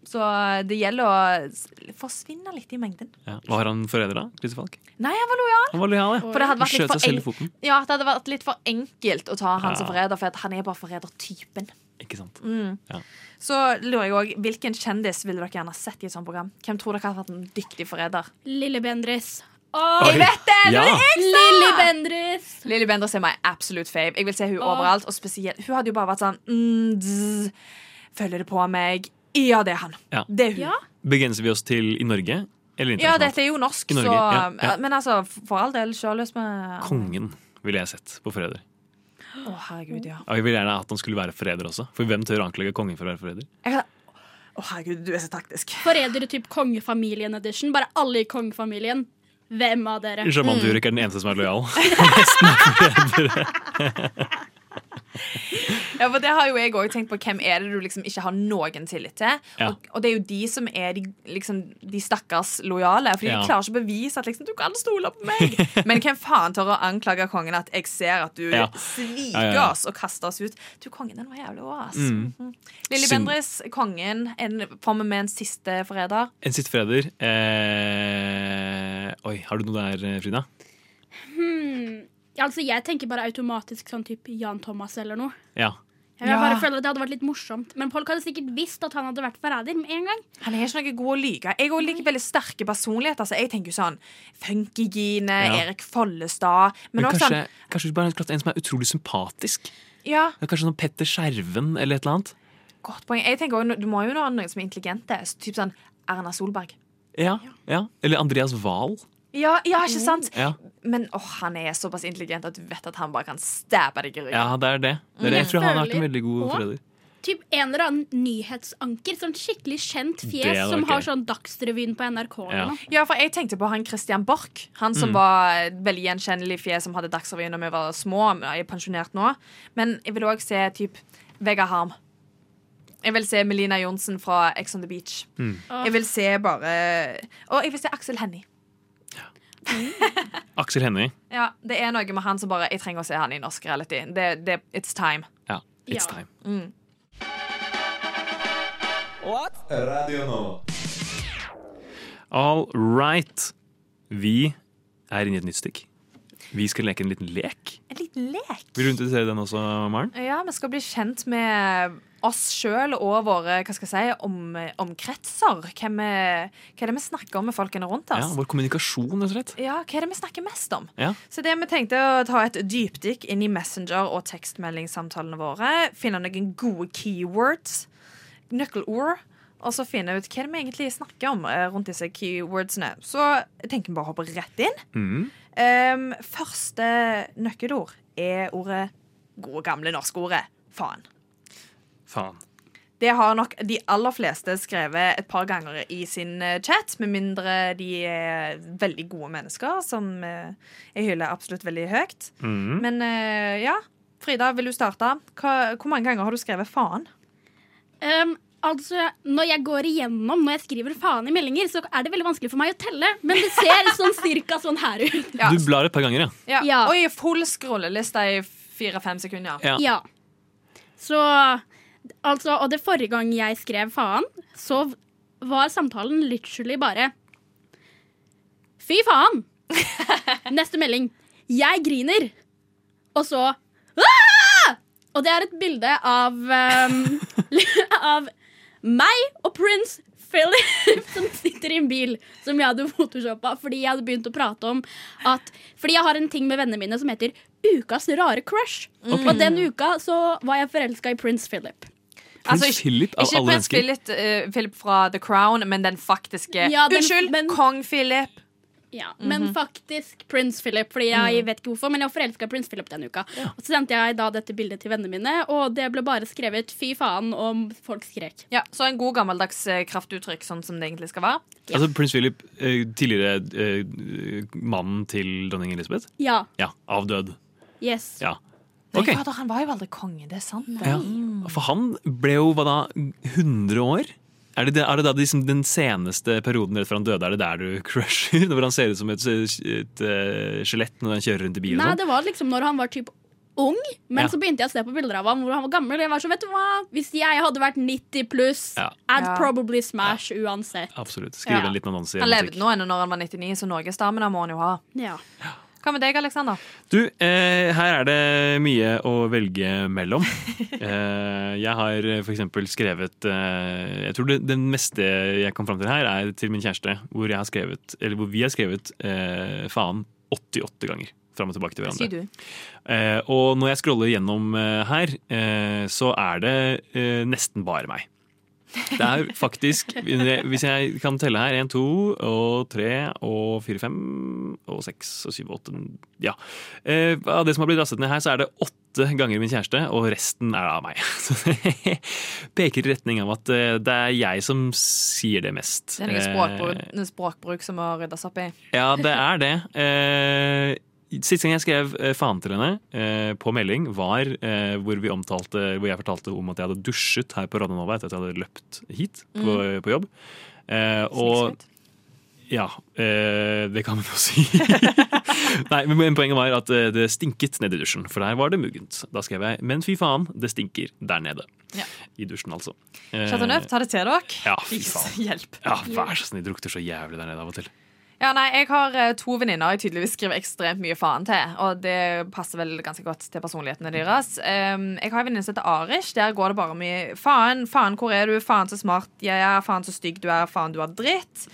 Så det gjelder å forsvinne litt i mengden. Ja. Var han forræder, da? Christer Falk? Nei, han var lojal. Han var lojal, ja. For det hadde vært litt for seg en- Ja, det hadde vært litt for enkelt å ta han Ja. som forræder, for at han er bare forrædertypen. Ikke sant. Mm. Ja. Så lurer jeg også, Hvilken kjendis ville dere gjerne sett i et sånt program? Hvem tror dere hadde vært en dyktig forræder? Lille Bendris. Åh, jeg vet det! Ja. er! Lilly Bendriss! Lilly Bendriss er my absolute fave. Jeg vil se hun overalt. Og spesielt, Hun hadde jo bare vært sånn mm, dzz, Følger det på meg? Ja, det er han. Ja. Det er hun. Ja, Begrenser vi oss til i Norge eller ja, dette er jo norsk, Norge, så ja, ja. Men altså, for all del, sjøløs med Kongen ville jeg sett på forræder. Å, herregud, ja. Og jeg ville gjerne at han skulle være forræder også. For hvem tør å anklage kongen for å være forræder? Kan- Å, herregud, du er så taktisk. Forrædere typ kongefamilien edition. Bare alle i kongefamilien. Hvem av dere? Sjaman Mm. Durek er den eneste som er lojal. Resten er forrædere. Ja, for det har jo jeg også tenkt på Hvem er det du liksom ikke har noen tillit til? Ja. Og, og det er jo de som er de, liksom, de stakkars lojale. For Ja. de klarer ikke å bevise at liksom, du kan stole på meg. Men hvem faen tør å anklage kongen at jeg ser at du Ja. sviker Ja, ja, ja. oss og kaster oss ut? Du, kongen den var jævlig òg, ass. Mm. Mhm. Lilly Bendriss, kongen. En, Kommer med en siste forræder. En siste forræder. Eh... Oi, har du noe der, Frida? Hmm. Altså, jeg tenker bare automatisk sånn type Jan Thomas eller noe. Ja. Jeg Ja. bare føler at Det hadde vært litt morsomt. Men folk hadde sikkert visst at han hadde vært forræder med en gang. Han er ikke noe god å lyve. Jeg òg liker veldig sterke personligheter. Så jeg tenker jo sånn Funkygine, Ja. Erik Follestad. Men, Men kanskje, sånn kanskje bare en som er utrolig sympatisk? Ja, Ja, Kanskje sånn Petter Skjerven eller et eller annet? godt poeng. Jeg tenker også, Du må jo ha noen som er intelligente. Så Typ sånn Erna Solberg. Ja, ja. Eller Andreas Wahl. Ja, ja ikke sant? Ja. Men åh, han er såpass intelligent at du vet at han bare kan stabbe deg i ryggen. ja, det er det. det, er det. Jeg tror han har vært en veldig god forelder. Typ en eller annen nyhetsanker. Sånn skikkelig kjent fjes som har sånn Dagsrevyen på NRK. Ja. Ja, for jeg tenkte på han Christian Borch. Han som Mm. var veldig gjenkjennelig fjes som hadde Dagsrevyen da vi var små. men Jeg er pensjonert nå. Men jeg vil òg se typ Vegard Harm. Jeg vil se Melina Johnsen fra Ex on the Beach. Mm. Jeg vil se bare Og jeg vil se Aksel Hennie. Aksel Hennie. Ja, Det er noe med han som bare Jeg trenger å se han i norsk reality. Det, det, it's time. Ja, it's Ja. time. Mm. Radio nå. All right. Vi er inne i et nytt stikk. Vi skal leke en liten lek. En liten lek. Vil du introdusere den også, Maren? Ja, vi skal bli kjent med oss sjøl og våre hva skal jeg si, om, omkretser. Hvem vi, hva er det vi snakker om med folkene rundt oss? Ja. Vår kommunikasjon, rett og slett. Ja, Hva er det vi snakker mest om? Ja. Så det vi tenkte å ta et dypdykk inn i Messenger- og tekstmeldingssamtalene våre. Finne noen gode keywords, nøkkelord, og så finne ut hva det vi egentlig snakker om eh, rundt disse keywordsene. Så jeg tenker vi bare hopper rett inn. Mm. Um, første nøkkelord er ordet gode, gamle norske ordet faen. Faen. Det har nok de aller fleste skrevet et par ganger i sin eh, chat, med mindre de er veldig gode mennesker, som eh, jeg hyller absolutt veldig høyt. Mm. Men eh, ja, Frida, vil du starte? Hva, hvor mange ganger har du skrevet faen? Um, altså, når jeg går igjennom Når jeg skriver faen i meldinger, så er det veldig vanskelig for meg å telle. Men det ser sånn cirka sånn her ut. Ja. Du blar et par ganger, ja. Ja. Ja. Oi, full scrolleliste i fire-fem sekunder. Ja. Ja. Så altså Og det forrige gang jeg skrev faen, så var samtalen literally bare Fy faen! Neste melding. Jeg griner. Og så Aah! Og det er et bilde av um, Av meg og prins Philip som sitter i en bil som jeg hadde photoshoppa fordi jeg hadde begynt å prate om at Fordi jeg har en ting med vennene mine som heter Ukas rare crush. Okay. Og den uka så var jeg forelska i prins Philip. Altså, Prins Philip av Ikke alle prins mennesker. Philip, prins Philip fra The Crown, men den faktiske Ja, den- Unnskyld, men- kong Philip. Ja, Mhm. Men faktisk prins Philip, fordi jeg Mm. vet ikke hvorfor, men jeg var forelska i Prince Philip denne uka. Og så sendte jeg da dette bildet til vennene mine, og det ble bare skrevet 'fy faen' om folk skrek. Ja, Så en god gammeldags eh, kraftuttrykk, sånn som det egentlig skal være. Altså Prins Philip, eh, tidligere eh, mannen til dronning Elisabeth? Ja. Ja, avdød. Yes. Ja. Nei, Ok. fader, han var jo aldri konge, det er sant. Ja. For han ble jo hva da, 100 år? Er det, det- er det da liksom den seneste perioden rett før han døde, er det der du crusher? Hvor han ser ut som et, et, skjelett når han kjører rundt i bil? Nei, sånn? det var liksom når han var typ ung, men Ja. så begynte jeg å se på bilder av ham hvor han var gammel. Jeg var så, vet du hva? Hvis jeg hadde vært 90 pluss, Ja. I'd Ja. probably smash uansett. Absolutt. Skrive Ja. en liten annonse. Han levde nå ennå når han var 99, så norgesstamina må han jo ha. Ja. Hva med deg, Aleksander? Du, eh, her er det mye å velge mellom. eh, jeg har for eksempel skrevet eh, Jeg tror det, det meste jeg kom fram til her, er til min kjæreste, hvor, jeg har skrevet, eller hvor vi har skrevet eh, faen 88 ganger. Fram og tilbake til hverandre. du. Eh, og når jeg scroller gjennom eh, her, eh, så er det eh, nesten bare meg. Det er faktisk, hvis jeg kan telle her, én, to og tre og fire, fem og seks og syv, åtte Ja. Eh, av det som har blitt rastet ned her, så er det åtte ganger min kjæreste, og resten er av meg. Så det peker i retning av at eh, det er jeg som sier det mest. Det er Eh, språkbruk, språkbruk som må ryddes opp i. ja, det er det. Siste gang jeg skrev eh, faen til henne eh, på melding, var eh, hvor, vi omtalte, hvor jeg fortalte om at jeg hadde dusjet her på Radio Nova etter at jeg hadde løpt hit på, på jobb. Eh, og ja, eh, det kan man jo si. Nei, men Poenget var at det stinket nede i dusjen, for der var det muggent. Da skrev jeg 'men fy faen, det stinker der nede'. Ja. I dusjen, altså. Eh, Chateau Neuf, ta det til dere. Ja, fy faen. Hjelp. Ja, vær så snill, det lukter så jævlig der nede av og til. Ja, nei, Jeg har eh, to venninner jeg tydeligvis skriver ekstremt mye faen til. Og det passer vel ganske godt til personlighetene deres. Jeg har en venninne som heter Arish. Der går det bare mye faen. Faen, hvor er du? Faen, så smart jeg er. Faen, så stygg du er. Faen, du er dritt.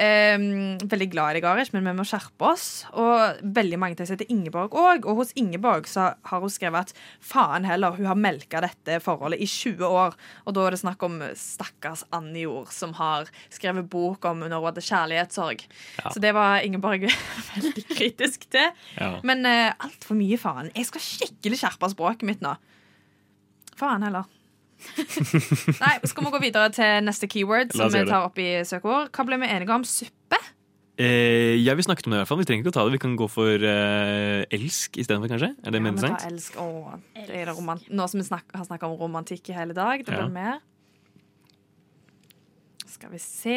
Um, veldig glad i Garish, Arish, men vi må skjerpe oss. Og veldig mange til heter Ingeborg òg. Og hos Ingeborg så har hun skrevet at faen heller, hun har melka dette forholdet i 20 år. Og da er det snakk om stakkars Annie Jord, som har skrevet bok om når hun hadde kjærlighetssorg. Ja. Så det var Ingeborg veldig kritisk til. Ja. Men eh, altfor mye faen. Jeg skal skikkelig skjerpe språket mitt nå. Faen heller. Nei, skal vi gå videre til neste keyword, som vi tar opp i søkeord? Hva ble vi enige om? Suppe? Eh, ja, vi snakket om det i hvert fall. Vi trenger ikke å ta det. Vi kan gå for eh, elsk istedenfor, kanskje. Er det Ja, mer interessant? elsk. Åh, det det Nå som vi snak har snakka om romantikk i hele dag, det Ja. blir mer. Skal vi se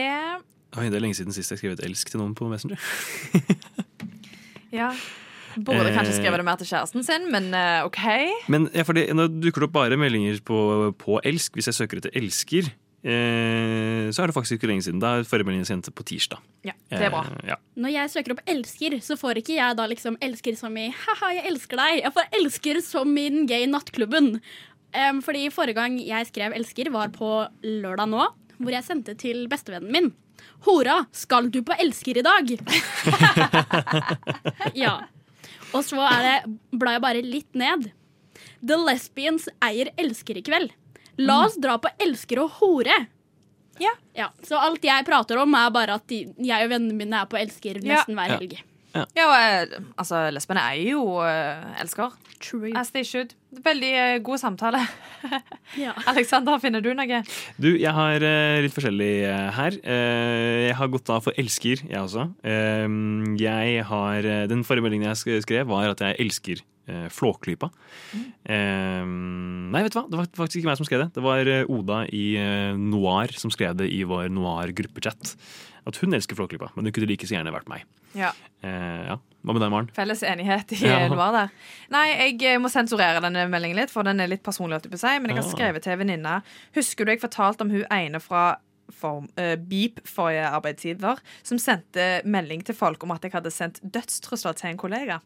Oi, det er lenge siden sist jeg skrev et elsk til noen på Messenger. Ja. Burde kanskje Eh. skrevet det mer til kjæresten sin, men eh, OK. Men ja, fordi, nå dukker det opp bare meldinger på, på elsk. Hvis jeg søker etter elsker, eh, så er det faktisk ikke lenge siden. Da er forrige melding sendt på tirsdag. Ja, det er bra. Eh, ja. Når jeg søker opp 'elsker', så får ikke jeg da liksom 'elsker' som i 'haha, jeg elsker deg'. Jeg får 'elsker' som i den gay nattklubben. Um, fordi forrige gang jeg skrev 'elsker', var på lørdag nå, hvor jeg sendte til bestevennen min. Hora, skal du på elsker i dag? ja. Og så er det, blar jeg bare litt ned. The Lesbians eier elsker i kveld. La oss dra på elsker og hore. Ja. Så alt jeg prater om, er bare at de, jeg og vennene mine er på elsker Ja. nesten hver Ja. helg. Ja, og, altså, lesbene er jo uh, elsker. True. As they should. Veldig uh, god samtale. Ja. Alexander, finner du noe? Du, jeg har uh, litt forskjellig eh, her. Jeg har gått av for elsker, jeg også. Jeg har, den forrige meldingen jeg skrev, var at jeg elsker eh, Flåklypa. Eh, nei, vet du hva? Det var faktisk ikke meg som skrev det. Det var Oda i Noir som skrev det i vår Noir-gruppechat. At hun elsker Flåklypa, men hun kunne like så gjerne vært meg. Ja. Eh, ja. Hva med deg, Maren? Felles enighet i Ja. Noir der. Nei, jeg eh, må sensurere denne meldingen litt, for den er litt personlig. si, Men jeg har Ah. skrevet til en venninne. Husker du jeg fortalte om hun ene fra form, uh, Beep forrige arbeidsgiver, som sendte melding til folk om at jeg hadde sendt dødstrusler til en kollega?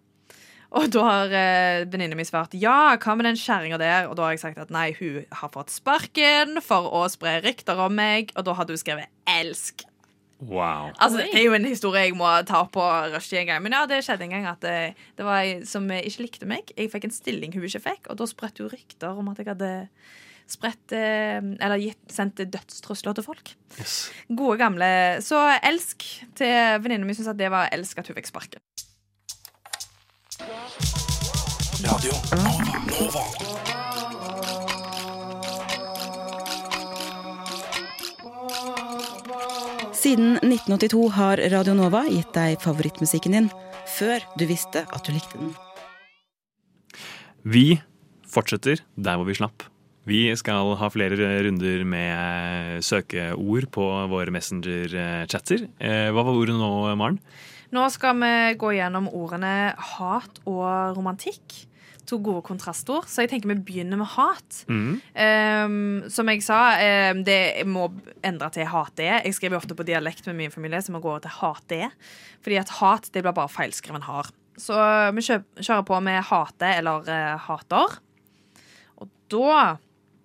Og da har uh, venninna mi svart ja, hva med den kjerringa der? Og da har jeg sagt at nei, hun har fått sparken for å spre rykter om meg. Og da hadde hun skrevet 'elsk'. Wow. Altså, Det er jo en historie jeg må ta opp på rushtid en gang. Men ja, det skjedde en gang at det, det var ei som ikke likte meg. Jeg fikk en stilling hun ikke fikk, og da spredte hun rykter om at jeg hadde spredt eh, Eller gitt, sendt dødstrusler til folk. Yes. Gode gamle Så elsk til venninna mi syns at det var elsk at hun fikk sparken. Radio Nova. Nova. Siden 1982 har Radio Nova gitt deg favorittmusikken din før du visste at du likte den. Vi fortsetter der hvor vi slapp. Vi skal ha flere runder med søkeord på våre Messenger-chatter. Eh, Hva var ordet nå, Maren? Nå skal vi gå gjennom ordene hat og romantikk. To gode kontrastord. Så jeg tenker vi begynner med hat. Mm. Um, som jeg sa, um, det jeg må endre til hat-det. Jeg skriver ofte på dialekt med min familie, så vi går over til hat-det. Fordi at hat det blir bare feilskreven har. Så vi kjører på med hate eller uh, hater. Og da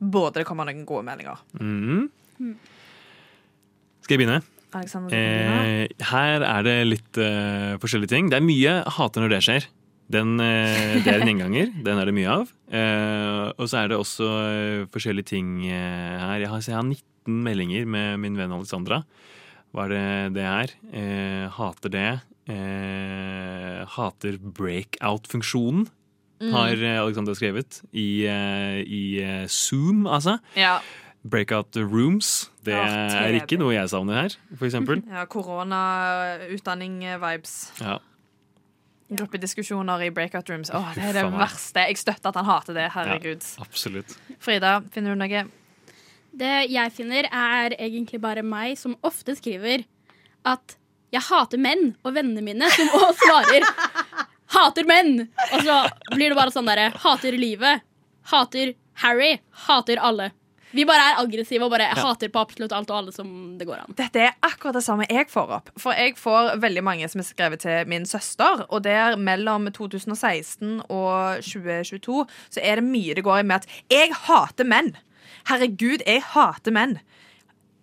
burde det komme noen gode meldinger. Mhm. Skal jeg begynne? Alexander. Eh, her er det litt uh, forskjellige ting. Det er mye hater når det skjer. Den, eh, det er en gjenganger. Den er det mye av. Eh, og så er det også eh, forskjellige ting her. Jeg har, jeg har 19 meldinger med min venn Alexandra. Hva er det det er? Eh, hater det. Eh, hater breakout-funksjonen, Mm. har Alexandra skrevet. I, i Zoom, altså. Ja. Breakout rooms. Det er ikke noe jeg savner her, eksempel. Ja, Korona-utdanning-vibes. Ja. Gruppediskusjoner i breakout rooms. Åh, det er det verste. Jeg støtter at han hater det. Herregud. Absolutt. Frida, finner du noe? Det jeg finner, er egentlig bare meg som ofte skriver at jeg hater menn, og vennene mine som også svarer hater menn. Og så blir det bare sånn derre hater livet, hater Harry, hater alle. Vi bare er aggressive og bare Ja. hater på absolutt alt og alle som det går an. Dette er akkurat det samme jeg får opp. For jeg får veldig mange som er skrevet til min søster. Og der mellom 2016 og 2022 så er det mye det går i med at jeg hater menn. Herregud, jeg hater menn.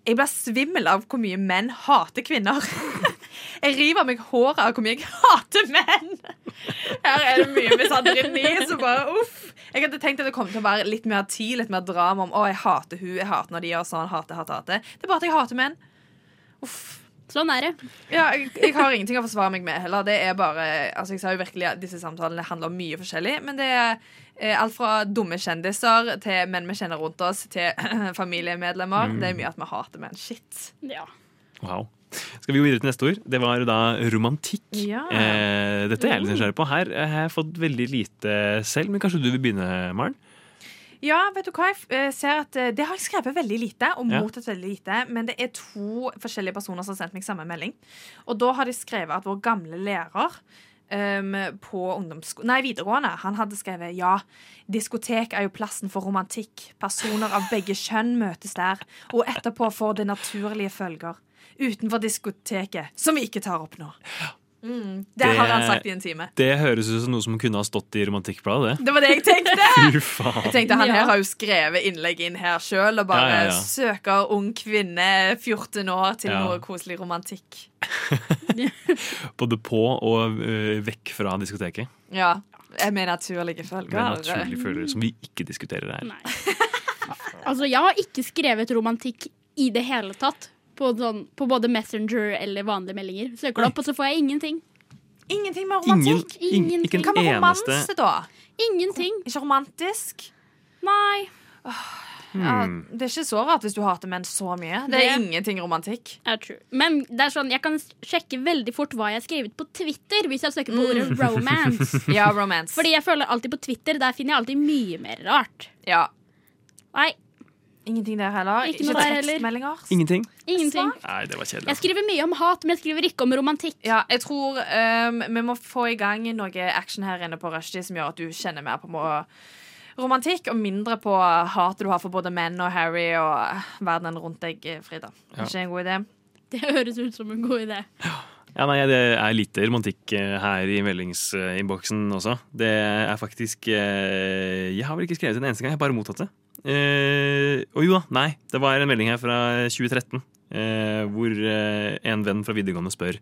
Jeg blir svimmel av hvor mye menn hater kvinner. Jeg river meg håret av hvor mye jeg hater menn. Her er det mye misandrini Så bare uff. Jeg hadde tenkt at det kom til å være litt mer tid, litt mer drama om å, jeg hater hun, jeg hater når de gjør sånn, hater, hater, hater. Det er bare at jeg hater menn. Sånn er det. Ja, jeg, jeg har ingenting å forsvare meg med heller. Det er bare, altså jeg sa jo virkelig at Disse samtalene handler om mye forskjellig. Men det er eh, alt fra dumme kjendiser til menn vi kjenner rundt oss, til familiemedlemmer. Mm. Det er mye at vi hater menn. Shit. Ja. Wow. Skal vi gå videre til neste ord? Det var da romantikk. Ja. Eh, dette er jeg litt nysgjerrig på. Her jeg har jeg fått veldig lite selv, men kanskje du vil begynne, Maren? Ja, vet du hva? Jeg eh, ser at eh, Det har jeg skrevet veldig lite, og Ja. mottatt veldig lite. Men det er to forskjellige personer som har sendt meg samme melding. Og da har de skrevet at vår gamle lærer um, på Nei, videregående. Han hadde skrevet ja, diskotek er jo plassen for romantikk. Personer av begge kjønn møtes der. Og etterpå får det naturlige følger. Utenfor diskoteket, som vi ikke tar opp nå. Mm, det, har han sagt i en time. Det høres ut som noe som kunne ha stått i Romantikkbladet. det. Det var det jeg tenkte! Faen. Jeg tenkte Han her har jo skrevet innlegg inn her sjøl og bare Ja, ja, ja. søker ung kvinne 14 år til Ja. noe koselig romantikk. Både på og uh, vekk fra diskoteket. Ja. Med naturlige følger. Med naturlige følger som vi ikke diskuterer her. Altså, jeg har ikke skrevet romantikk i det hele tatt. På, sånn, på både Messenger eller vanlige meldinger. Søker det opp, og så får jeg ingenting. Ingenting med Ingen, romantikk. Ingen, ikke en Hva med eneste romanse, da? Ingenting. Ikke romantisk? Nei. Ja, hmm. det er ikke så rart hvis du hater menn så mye. Det er Det- ingenting romantikk. er. Men det er sånn, jeg kan sjekke veldig fort hva jeg har skrevet på Twitter hvis jeg søker på ordet Mm. romance. Ja, romance. Fordi jeg føler alltid på Twitter, der finner jeg alltid mye mer rart. Ja. Nei, Ingenting der heller. Ikke ikke tekstmeldinger. Ingenting? ingenting. Nei, det var kjedelig. Jeg skriver mye om hat, men jeg skriver ikke om romantikk. Ja, jeg tror um, vi må få i gang noe action her inne på Rushdie som gjør at du kjenner mer på romantikk og mindre på hatet du har for både menn og Harry og verden rundt deg, Frida. Ja. Ikke en god idé? Det høres ut som en god idé. Ja, nei, Det er lite romantikk eh, her i meldingsinnboksen også. Det er faktisk eh, Jeg har vel ikke skrevet en eneste gang, jeg har bare mottatt det. Eh, og jo da, nei. Det var en melding her fra 2013. eh, hvor eh, en venn fra videregående spør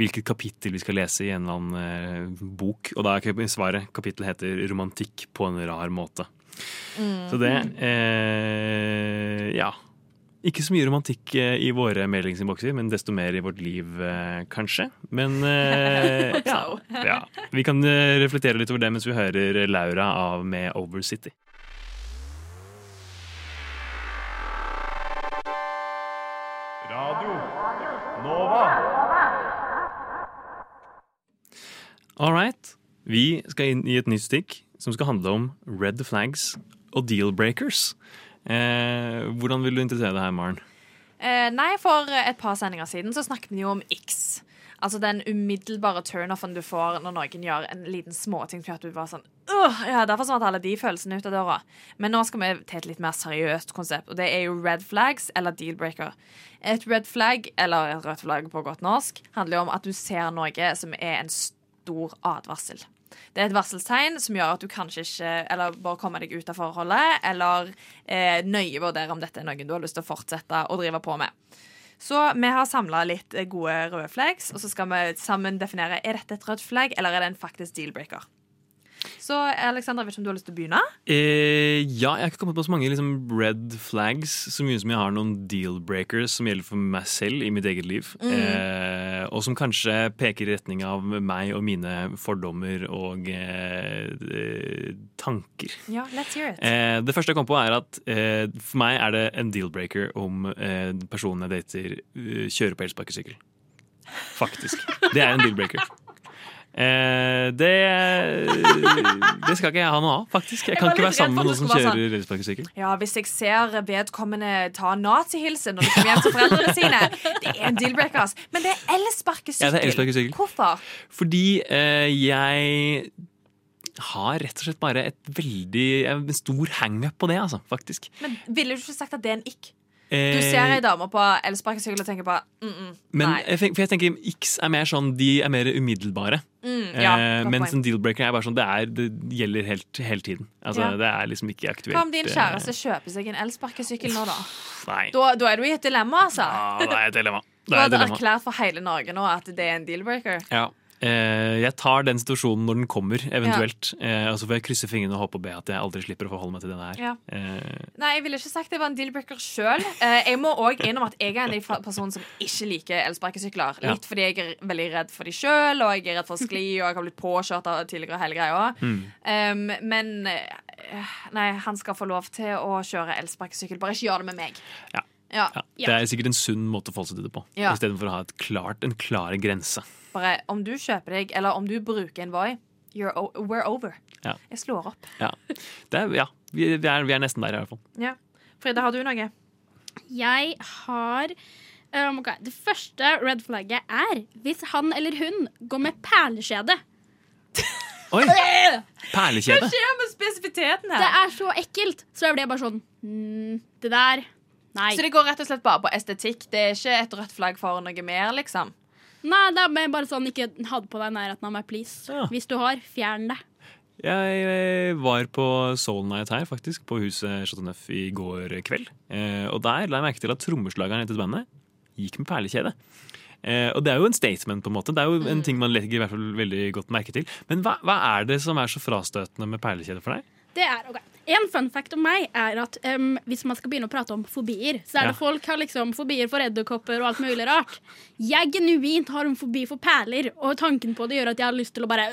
hvilket kapittel vi skal lese i en eller annen bok. Og da er svaret kapittelet heter 'Romantikk på en rar måte'. Så det eh, Ja. Ikke så mye romantikk eh, i våre meldingsinnbokser, men desto mer i vårt liv, eh, kanskje. Men eh, ja, ja. Vi kan reflektere litt over det mens vi hører Laura av med Over City. Radio Nova. All right. Vi skal inn i et nytt stikk som skal handle om red flags og deal breakers. Eh, hvordan vil du interessere deg her, Maren? Eh, nei, for et par sendinger siden så snakket vi jo om X. Altså den umiddelbare turnoffen du får når noen gjør en liten småting gjør at du bare sånn «Åh, ja, Derfor forsvant alle de følelsene ut av døra. Men nå skal vi til et litt mer seriøst konsept, og det er jo red flags eller deal breaker. Et red flag, eller et rødt flagg på godt norsk, handler jo om at du ser noe som er en stor advarsel. Det er et varselstegn som gjør at du kanskje ikke Eller bare kommer deg ut av forholdet, eller eh, nøye vurdere om dette er noe du har lyst til å fortsette å drive på med. Så vi har samla litt gode røde flags, og så skal vi sammen definere er dette et rødt flagg eller er det en faktisk deal-breaker. Så Alexander, vet ikke om du har lyst til å begynne? Eh, ja, jeg har ikke kommet på så mange liksom, red flags, så mye som jeg har noen deal breakers som gjelder for meg selv i mitt eget liv. Mm. Eh, og som kanskje peker i retning av meg og mine fordommer og eh, tanker. Ja, let's hear it. Eh, det første jeg kom på, er at eh, for meg er det en deal-breaker om eh, personen jeg dater, kjører på elsparkesykkel. Faktisk. Det er en deal-breaker. Eh, det, det skal ikke jeg ha noe av, faktisk. Jeg Jeg kan ikke være sammen med noen som kjører elsparkesykkel. Ja, Hvis jeg ser vedkommende ta nazihilsen når de kommer hjem til foreldrene sine, det er en deal-breaker. ass. Men det er elsparkesykkel. Ja. Hvorfor? Fordi eh, jeg har rett og slett bare et veldig en stor hangup på det, altså, faktisk. Men Ville du ikke sagt at det er en ikk? Du Eh, ser ei dame på elsparkesykkel og tenker på mm -mm, Men nei. for jeg tenker X er mer sånn De er mer umiddelbare. Mm, ja, eh, mens en deal-breaker er bare sånn Det, er, det gjelder helt, hele tiden. Altså, Ja. Det er liksom ikke aktuelt. Hva om din eh, kjæreste kjøper seg en elsparkesykkel nå, da? Nei. Da, da er du i et dilemma, altså. Ja, det er et dilemma. Du hadde erklært for hele Norge nå at det er en deal-breaker. Ja. Eh, jeg tar den situasjonen når den kommer, eventuelt. Ja. og så får jeg krysse fingrene og håpe og be at jeg aldri slipper å forholde meg til denne her. Ja. Eh, Nei, jeg ville ikke sagt det var en deal-breaker sjøl. jeg må òg innrømme at jeg er en personene som ikke liker elsparkesykler. Ja. Litt fordi jeg er veldig redd for de sjøl, og jeg er redd for å skli, og jeg har blitt påkjørt av tidligere hele greia. Mm. Um, men eh, nei, han skal få lov til å kjøre elsparkesykkel. Bare ikke gjør det med meg. Ja. Ja. ja. Det er sikkert en sunn måte å forholde seg til det på, Ja. istedenfor å ha et klart, en klar grense. Bare om du kjøper deg, eller om du bruker en Voi, o we're over. Ja. Jeg slår opp. Ja, det er, ja vi, vi, er, vi er nesten der, i hvert fall. Ja. Frida, har du noe? Jeg har um, okay. Det første red flagget er hvis han eller hun går med perlekjede. Oi! Hva skjer med spesifiteten her? Det er så ekkelt. Så jeg ble bare sånn mm, Det der Nei. Så det går rett og slett bare på estetikk? Det er ikke et rødt flagg for noe mer, liksom? Nei, det er bare sånn ikke ha det på deg i nærheten av meg, please. Ja. Hvis du har, fjern det. Jeg var på Soul Night her, faktisk, på huset Chateau Neuf i går kveld. Eh, og der la jeg merke til at trommeslageren etter bandet gikk med perlekjede. Eh, og det er jo en statement, på en måte. Det er jo en ting man legger i hvert fall veldig godt merke til. Men hva, hva er det som er så frastøtende med perlekjede for deg? Det er, ok. En fun fact om meg er at um, hvis man skal begynne å prate om fobier, så er Ja. det folk har liksom fobier for edderkopper og alt mulig rart. Jeg genuint har en fobi for perler, og tanken på det gjør at jeg har lyst til å bare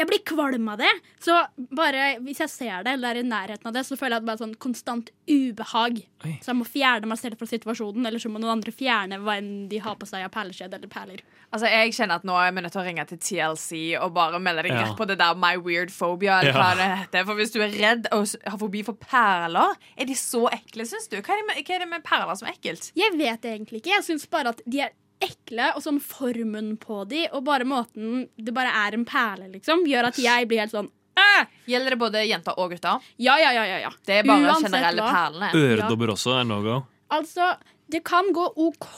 Jeg blir kvalm av det. Så bare hvis jeg ser det eller er i nærheten av det, så føler jeg at det bare er sånn konstant ubehag. Oi. Så jeg må fjerne meg selv fra situasjonen, eller så må noen andre fjerne hva enn de har på seg av perleskjed eller perler. Altså, Jeg kjenner at nå er vi nødt til å ringe til TLC og bare melde deg Ja. rett på det der My Weird Phobia. Eller hva det heter. For hvis du er redd og har fobi for perler, er de så ekle, syns du? Hva er, det med, hva er det med perler som er ekkelt? Jeg vet egentlig ikke. Jeg syns bare at de er ekle, og sånn formen på de, og bare måten det bare er en perle, liksom, gjør at jeg blir helt sånn «Æ!» Gjelder det både jenter og gutter? Ja, ja, ja. ja, ja. Det er bare Uansett generelle hva. perlene. Øredobber også er no go. Altså, det kan gå OK,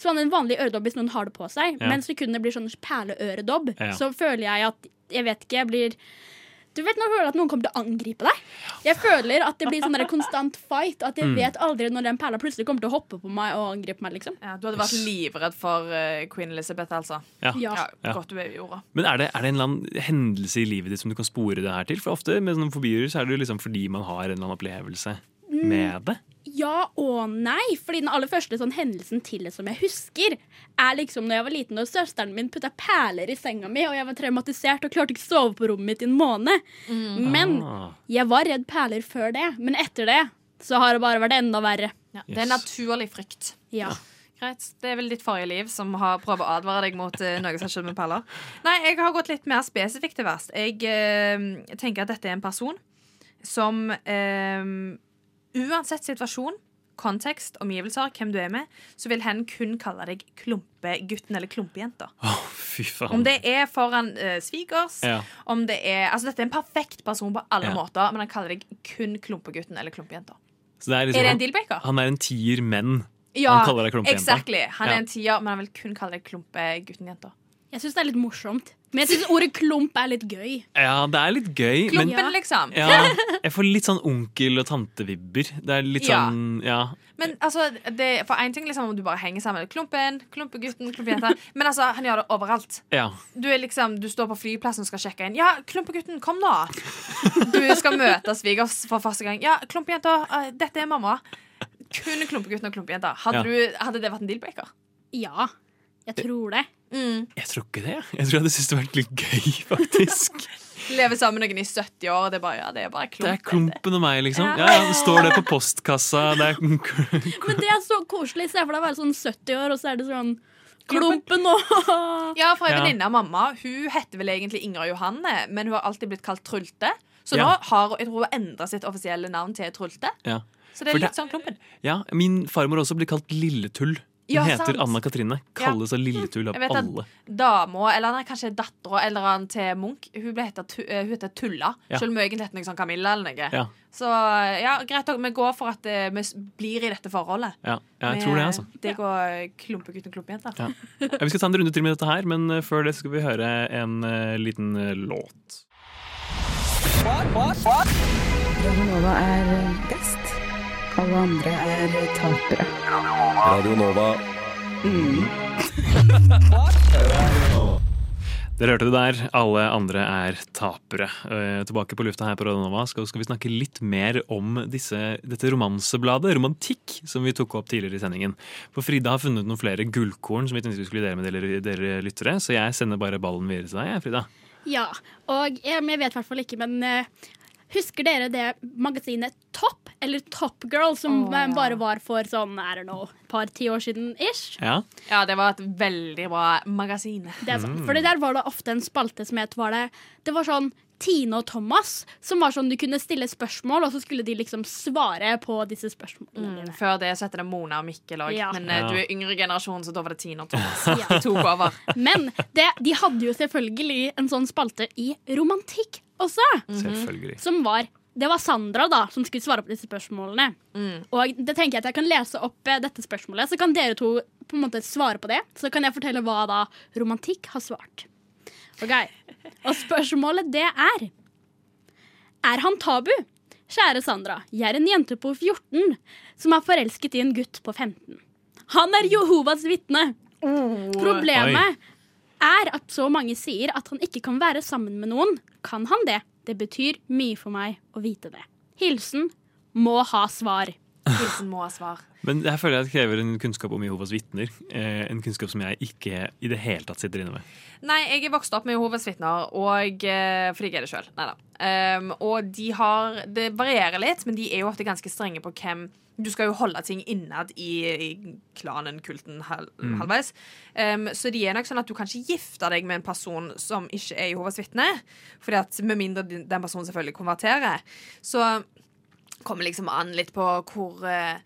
sånn en vanlig øredobb hvis noen har det på seg, Ja. men sekundene blir sånn perleøredobb, Ja. så føler jeg at Jeg vet ikke, jeg blir Du vet når du føler at noen kommer til å angripe deg? Jeg føler at det blir sånn konstant fight. At jeg Mm. vet aldri når den perla plutselig kommer til å hoppe på meg og angripe meg. liksom Ja, du hadde vært livredd for uh, queen Elizabeth, altså. Ja. Ja. Ja. Godt du er i jorda. Men er det, er det en eller annen hendelse i livet ditt som du kan spore det her til? For ofte med sånne fobier så er det jo liksom fordi man har en eller annen opplevelse Mm. med det. Ja og nei. Fordi den aller første sånn hendelsen til det som jeg husker, er liksom når jeg var liten og søsteren min putta perler i senga mi, og jeg var traumatisert og klarte ikke sove på rommet mitt i en måned. Men Ah. jeg var redd perler før det. Men etter det så har det bare vært enda verre. Ja, det er naturlig frykt. Ja. Greit. Det er vel ditt forrige liv som har prøvd å advare deg mot uh, noe som har skjedd med perler. Nei, jeg har gått litt mer spesifikt til verst. Jeg uh, tenker at dette er en person som eh, Uansett situasjon, kontekst, omgivelser, hvem du er med, så vil hen kun kalle deg klumpegutten eller klumpejenta. Fy faen. Om det er foran uh, svigers, Ja. om det er Altså, dette er en perfekt person på alle Ja. måter, men han kaller deg kun klumpegutten eller klumpejenta. Er, liksom, Er det en han- Han er en tier, men Ja, han kaller deg klumpejenta. exactly. Han er en tier, men han vil kun kalle deg klumpegutten-jenta. Jeg syns det er litt morsomt. Men jeg syns ordet klump er litt gøy. Ja, det er litt gøy. men- Klumpen, liksom. Ja, jeg får litt sånn onkel- og tantevibber. Det er litt Ja. sånn, ja. Men altså, det, for én ting liksom om du bare henger sammen. Klumpen, klumpegutten, klumpejenta. Men altså, han gjør det overalt. ja. Du er liksom, du står på flyplassen og skal sjekke inn. Ja, klumpegutten, kom nå! Du skal møte svigers for første gang. Ja, klumpejenta, eh, dette er mamma. Kun klumpegutten og klumpejenta. Hadde, Ja. hadde det vært en deal-breaker? Ja, jeg tror det. Jeg tror ikke det. Jeg tror jeg hadde syntes det vært litt gøy, faktisk. Leve sammen med noen i 70 år, og det er bare, ja, det er bare Det er klumpen. og meg, liksom. Ja. Ja, det står det på postkassa. Det er Men det er så koselig. Se for deg å være sånn 70 år, og så er det sånn Klumpen og Ja, for en Ja. venninne av mamma Hun heter vel egentlig Ingrid Johanne, men hun har alltid blitt kalt Trulte. Så Ja. nå har jeg tror hun endra sitt offisielle navn til Trulte. ja. Så det For er litt sånn klumpen. ja, Min farmor også blir kalt Lilletull. Hun Ja, heter sant. Anna Katrine. Kalles av Lilletull av alle. dama, eller nei, kanskje dattera eller annen til Munch, hun, ble heter, eh, hun heter Tulla. Ja. Selv om hun egentlig heter noe sånn Camilla eller noe. Ja. Så ja, greit nok. Vi går for at eh, vi blir i dette forholdet. Ja, ja jeg Vi, tror det, eh, altså. Det går klumpegutt og klumpejente. Ja. Ja, vi skal ta en runde til med dette her, men eh, før det skal vi høre en uh, liten uh, låt. Radio Nova er best. Alle andre er tapere. Radio Nova. Dere hørte det der. Alle andre er tapere. Eh, tilbake på lufta her på Radio Nova skal, skal vi snakke litt mer om disse, dette romansebladet, Romantikk, som vi tok opp tidligere i sendingen. For Frida har funnet noen flere gullkorn som vi tenkte vi skulle dele med dere, dere lyttere, så jeg sender bare ballen videre til deg, Frida. Ja, og jeg, jeg vet i hvert fall ikke, men eh, husker dere det magasinet Topp? Eller Top Girl, som oh, ja. bare var for sånn, er det nå, et par-ti år siden ish? Ja. Ja, det var et veldig bra magasin. Det. For der var det ofte en spalte som het var det, det var sånn Tine og Thomas, som var sånn du kunne stille spørsmål, og så skulle de liksom svare på disse spørsmålene. Mm, før det så heter det Mona og Mikkel òg. Ja. Men eh, Ja. du er yngre generasjon, så da var det Tine og Thomas. Ja. De tok over. Men det, de hadde jo selvfølgelig en sånn spalte i romantikk også. Selvfølgelig. Som var Det var Sandra da som skulle svare på disse spørsmålene. Og det tenker jeg at jeg kan lese opp eh, dette spørsmålet, så kan dere to på en måte svare på det. Så kan jeg fortelle hva da romantikk har svart. Ok, Og spørsmålet det er Er han tabu? Kjære Sandra, jeg er en jente på 14 som er forelsket i en gutt på 15. Han er Jehovas vitne. Problemet er at så mange sier at han ikke kan være sammen med noen. Kan han det? Det betyr mye for meg å vite det. Hilsen må ha svar. Hilsen må ha svar. Men jeg føler jeg krever en kunnskap om Jehovas vitner. Eh, en kunnskap som jeg ikke i det hele tatt sitter inne med. Nei, jeg er vokst opp med Jehovas vitner, og eh, fordi jeg er det sjøl. Um, og de har Det varierer litt, men de er jo ofte ganske strenge på hvem Du skal jo holde ting innad i, i klanen, kulten, hal, Mm. halvveis. Um, så det er nok sånn at du kan ikke gifte deg med en person som ikke er Jehovas vitne. Fordi at Med mindre den personen selvfølgelig konverterer. Så kommer liksom an litt på hvor eh,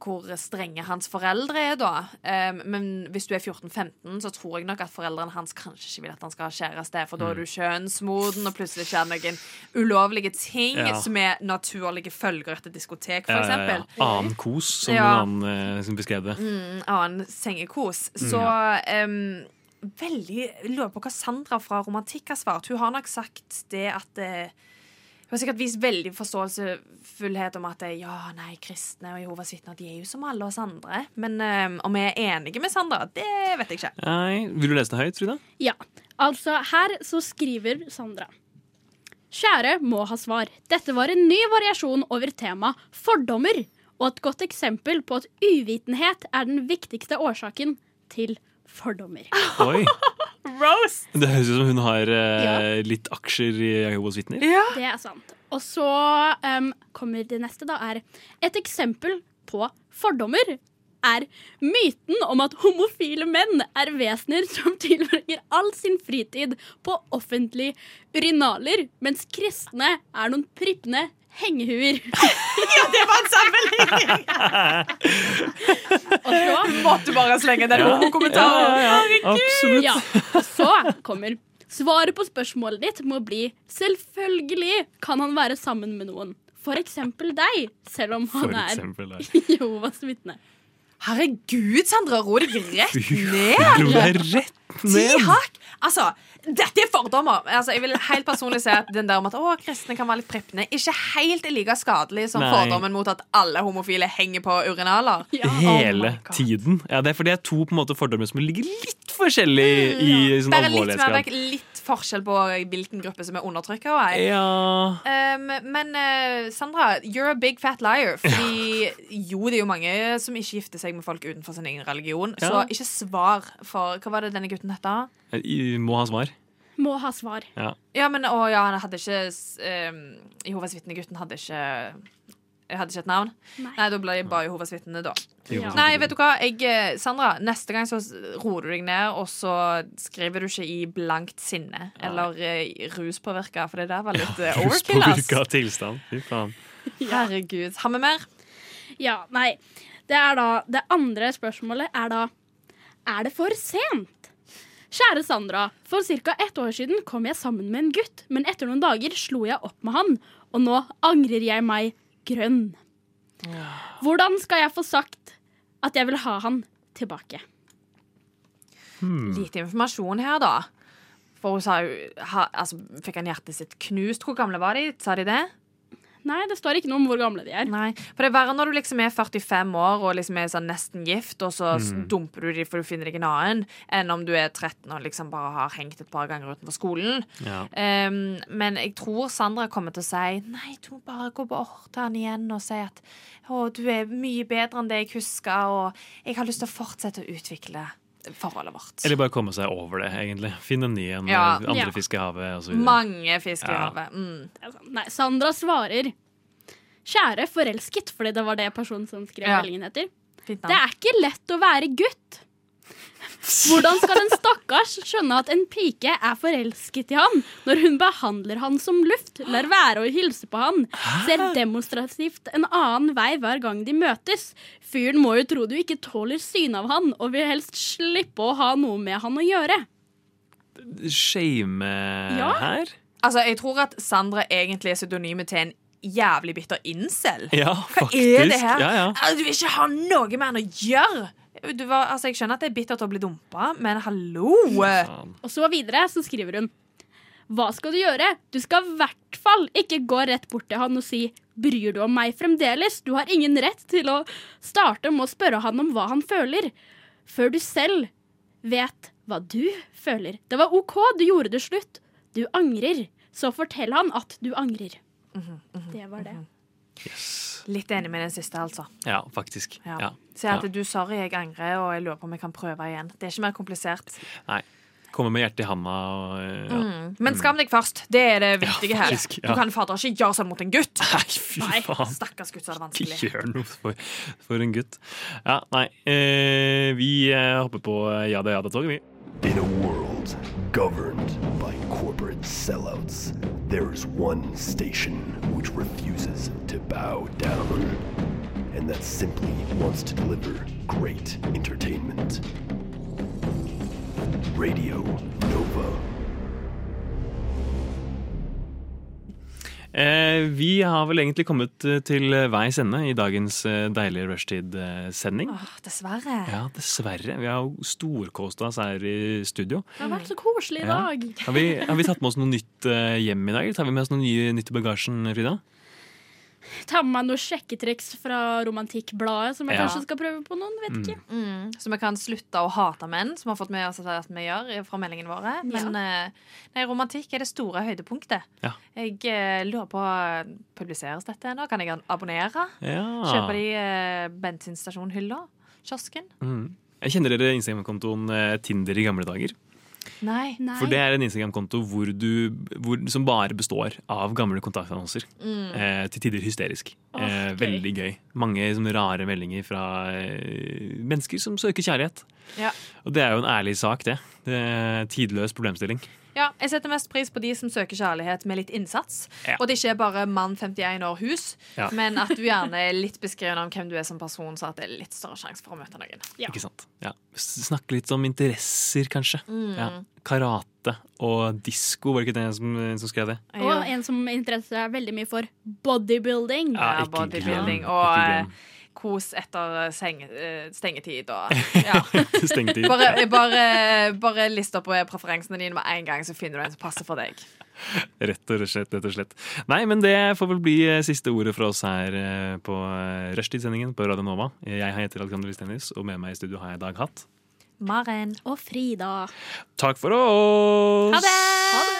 hvor strenge hans foreldre er, da. Um, men hvis du er 14-15, så tror jeg nok at foreldrene hans kanskje ikke vil at han skal ha kjæreste, for da er du kjønnsmoden, og plutselig skjer noen ulovlige ting Ja. som er naturlige følger etter diskotek, for Ja, ja, ja. eksempel. Annen kos, som Ja. en annen eh, som beskrev det. Mm, annen sengekos. Mm. Så um, veldig lurer på hva Sandra fra Romantikk har svart. Hun har nok sagt det at eh, Hun har sikkert vist veldig forståelsesfullhet om at ja, nei, kristne og Jehovas vitner de er jo som alle oss andre. Men um, om vi er enige med Sandra, det vet jeg ikke. Nei, Vil du lese det høyt, Frida? Ja, altså her så skriver Sandra. Kjære må ha svar. Dette var en ny variasjon over tema fordommer, og et godt eksempel på at uvitenhet er den viktigste årsaken til fordommer. Oi. Roast! Det høres ut som hun har eh, litt aksjer i Jehovas vitner. Det er sant. Og så um, kommer det neste, da, er et eksempel på fordommer. Er myten om at homofile menn er vesener som tilbringer all sin fritid på offentlige urinaler, mens kristne er noen prippende hengehuer. ja, det var en sammenligning! Og så Måtte bare slenge den Ja. homokommentaren. Ja, ja! Absolutt. Ja, og så kommer Svaret på spørsmålet ditt må bli Selvfølgelig kan han være sammen med noen. For eksempel deg, selv om han er. Jehovas vitne. Herregud, Sandra, ro deg rett ned! du er rett Ti ned! hakk! Altså, dette er fordommer. Altså, jeg vil helt personlig si at den der om at å, kristne kan være litt prepne, ikke helt er like skadelig som Nei. fordommen mot at alle homofile henger på urinaler. Hele tiden. Ja, det er fordi det er to på en måte fordommer som ligger litt forskjellig i sånn litt, alvorlighetsgrad. Litt forskjell på hvilken gruppe som er undertrykka. Ja Um, men uh, Sandra, you're a big fat liar. Fordi jo, det er jo mange som ikke gifter seg med folk utenfor sin egen religion. Så ikke svar for Hva var det denne gutten het? må ha svar. Må ha svar. Ja. Ja, men å, ja, han hadde ikke um, Jehovas vitne-gutten hadde ikke jeg hadde ikke et navn? Nei, da ble jeg bare Jehovas vitne, da. Ja. Nei, vet du hva? Jeg, eh, Sandra, neste gang så roer du deg ned, og så skriver du ikke i blankt sinne eller eh, ruspåvirka, for det der var litt ja, overkill. Ruspåvirka tilstand. Fy faen. Herregud. Har vi mer? Ja, nei. Det er da Det andre spørsmålet er da Er det for sent? Kjære Sandra, for ca. ett år siden kom jeg sammen med en gutt, men etter noen dager slo jeg opp med han, og nå angrer jeg meg grønn. Hvordan skal jeg få sagt at jeg vil ha han tilbake? Lite informasjon her, da. For hun sa jo ha, altså, Fikk han hjertet sitt knust? Hvor gamle var de? Sa de det? Nei, det står ikke noe om hvor gamle de er. Nei, For det er verre når du liksom er 45 år og liksom er sånn nesten gift, og så Mm. dumper du dem for du finner deg en annen, enn om du er 13 og liksom bare har hengt et par ganger utenfor skolen. Ja. Um, men jeg tror Sandra kommer til å si Nei, du må bare gå bort til han igjen og si at å, du er mye bedre enn det jeg husker, og jeg har lyst til å fortsette å utvikle forholdet vårt. Eller bare komme seg over det, egentlig. Finne en ny en. Ja. Andre Ja. fisk i havet. Mange fisk i Ja. havet. Mm. Nei, Sandra svarer Kjære forelsket, fordi det var det personen som skrev Ja. meldingen heter. Det er ikke lett å være gutt. Hvordan skal en stakkars skjønne at en pike er forelsket i han, når hun behandler han som luft, lar være å hilse på han, ser demonstrativt en annen vei hver gang de møtes? Fyren må jo tro du ikke tåler synet av han, og vil helst slippe å ha noe med han å gjøre. Shame Ja. her? Altså, jeg tror at Sandra egentlig er pseudonymet til en jævlig bitter incel. Ja, Hva faktisk. er det her? Ja, ja. Altså, Du vil ikke ha noe med han å gjøre! Du var, altså, jeg skjønner at det er bittert å bli dumpa, men hallo! Og så videre så skriver hun Hva skal du gjøre? Du skal i hvert fall ikke gå rett bort til han og si Bryr du om meg fremdeles? Du har ingen rett til å starte med å spørre han om hva han føler, før du selv vet hva du føler. Det var OK, du gjorde det slutt. Du angrer. Så fortell han at du angrer. Det var det. Litt enig med den siste, altså. Ja, faktisk. Ja. Ja. Si at Ja. du sorry, jeg angrer, og jeg lurer på om jeg kan prøve igjen. Det er ikke mer komplisert. Nei. Komme med hjertet i handa og ja. Mm. Men skam deg først. Det er det viktige her. faktisk, her. Du kan fader ikke gjøre sånn mot en gutt. Nei, fy faen. Stakkars gutt, så er det Ikke vanskelig. gjør noe for, for en gutt. Ja, nei. Eh, vi eh, hopper på eh, ja det, ja da-toget, vi. In a world governed by corporate sellouts, there is one station which refuses to bow down. And that simply wants to deliver great entertainment. Radio Nova. Vi har vel egentlig kommet eh, til veis ende i dagens eh, deilige rushtid-sending. Dessverre. Ja, dessverre. Vi har storkosta oss her i studio. Det har vært så koselig i Ja. dag. Har vi, har vi tatt med oss noe nytt eh, hjem i dag? Tar vi med oss noe nytt i bagasjen, Frida? Ta med meg noen sjekketriks fra Romantikkbladet som jeg Ja. kanskje skal prøve på noen. Vet ikke. Mm, så vi kan slutte å hate menn, som har fått med oss at vi gjør fra meldingene våre. Men ja. nei, romantikk er det store høydepunktet. Ja. Jeg eh, lurer på Publiseres dette ennå? Kan jeg abonnere? Ja. Kjøpe de uh, bensinstasjonhylla? Kiosken? Mm. Jeg kjenner dere Instagram-kontoen eh, Tinder i gamle dager? Nei. For det er en Instagram-konto hvor du, hvor, som bare består av gamle kontaktannonser. Mm. Eh, til tider hysterisk. Oh, eh, veldig gøy. Mange sånne rare meldinger fra eh, mennesker som søker kjærlighet. Ja. Og det er jo en ærlig sak, det. det tidløs problemstilling. Ja, jeg setter mest pris på de som søker kjærlighet med litt innsats. Ja. Og det ikke er bare mann 51 år hus, Ja. men at du gjerne er litt beskrevet om hvem du er som person, så at det er litt større sjanse for å møte noen. Ikke sant? Ja. Snakke litt om interesser, kanskje. Mm. Ja. Karate og disko, var det ikke det som, som skrev det? Og en som interesserer seg veldig mye for bodybuilding. Ja, Ja, ikke bodybuilding og ikke eh. Kos etter eh, seng, eh, stengetid og ja. Stengetid. Bare, bare, bare list opp eh, preferansene dine med en gang, så finner du en som passer for deg. Rett og slett. rett og slett. Nei, men det får vel bli siste ordet fra oss her på rushtidssendingen på Radio Nova. Jeg heter Alexander Listenis, og med meg i studio har jeg Dag Hatt. Maren. Og Frida. Takk for oss! Ha det!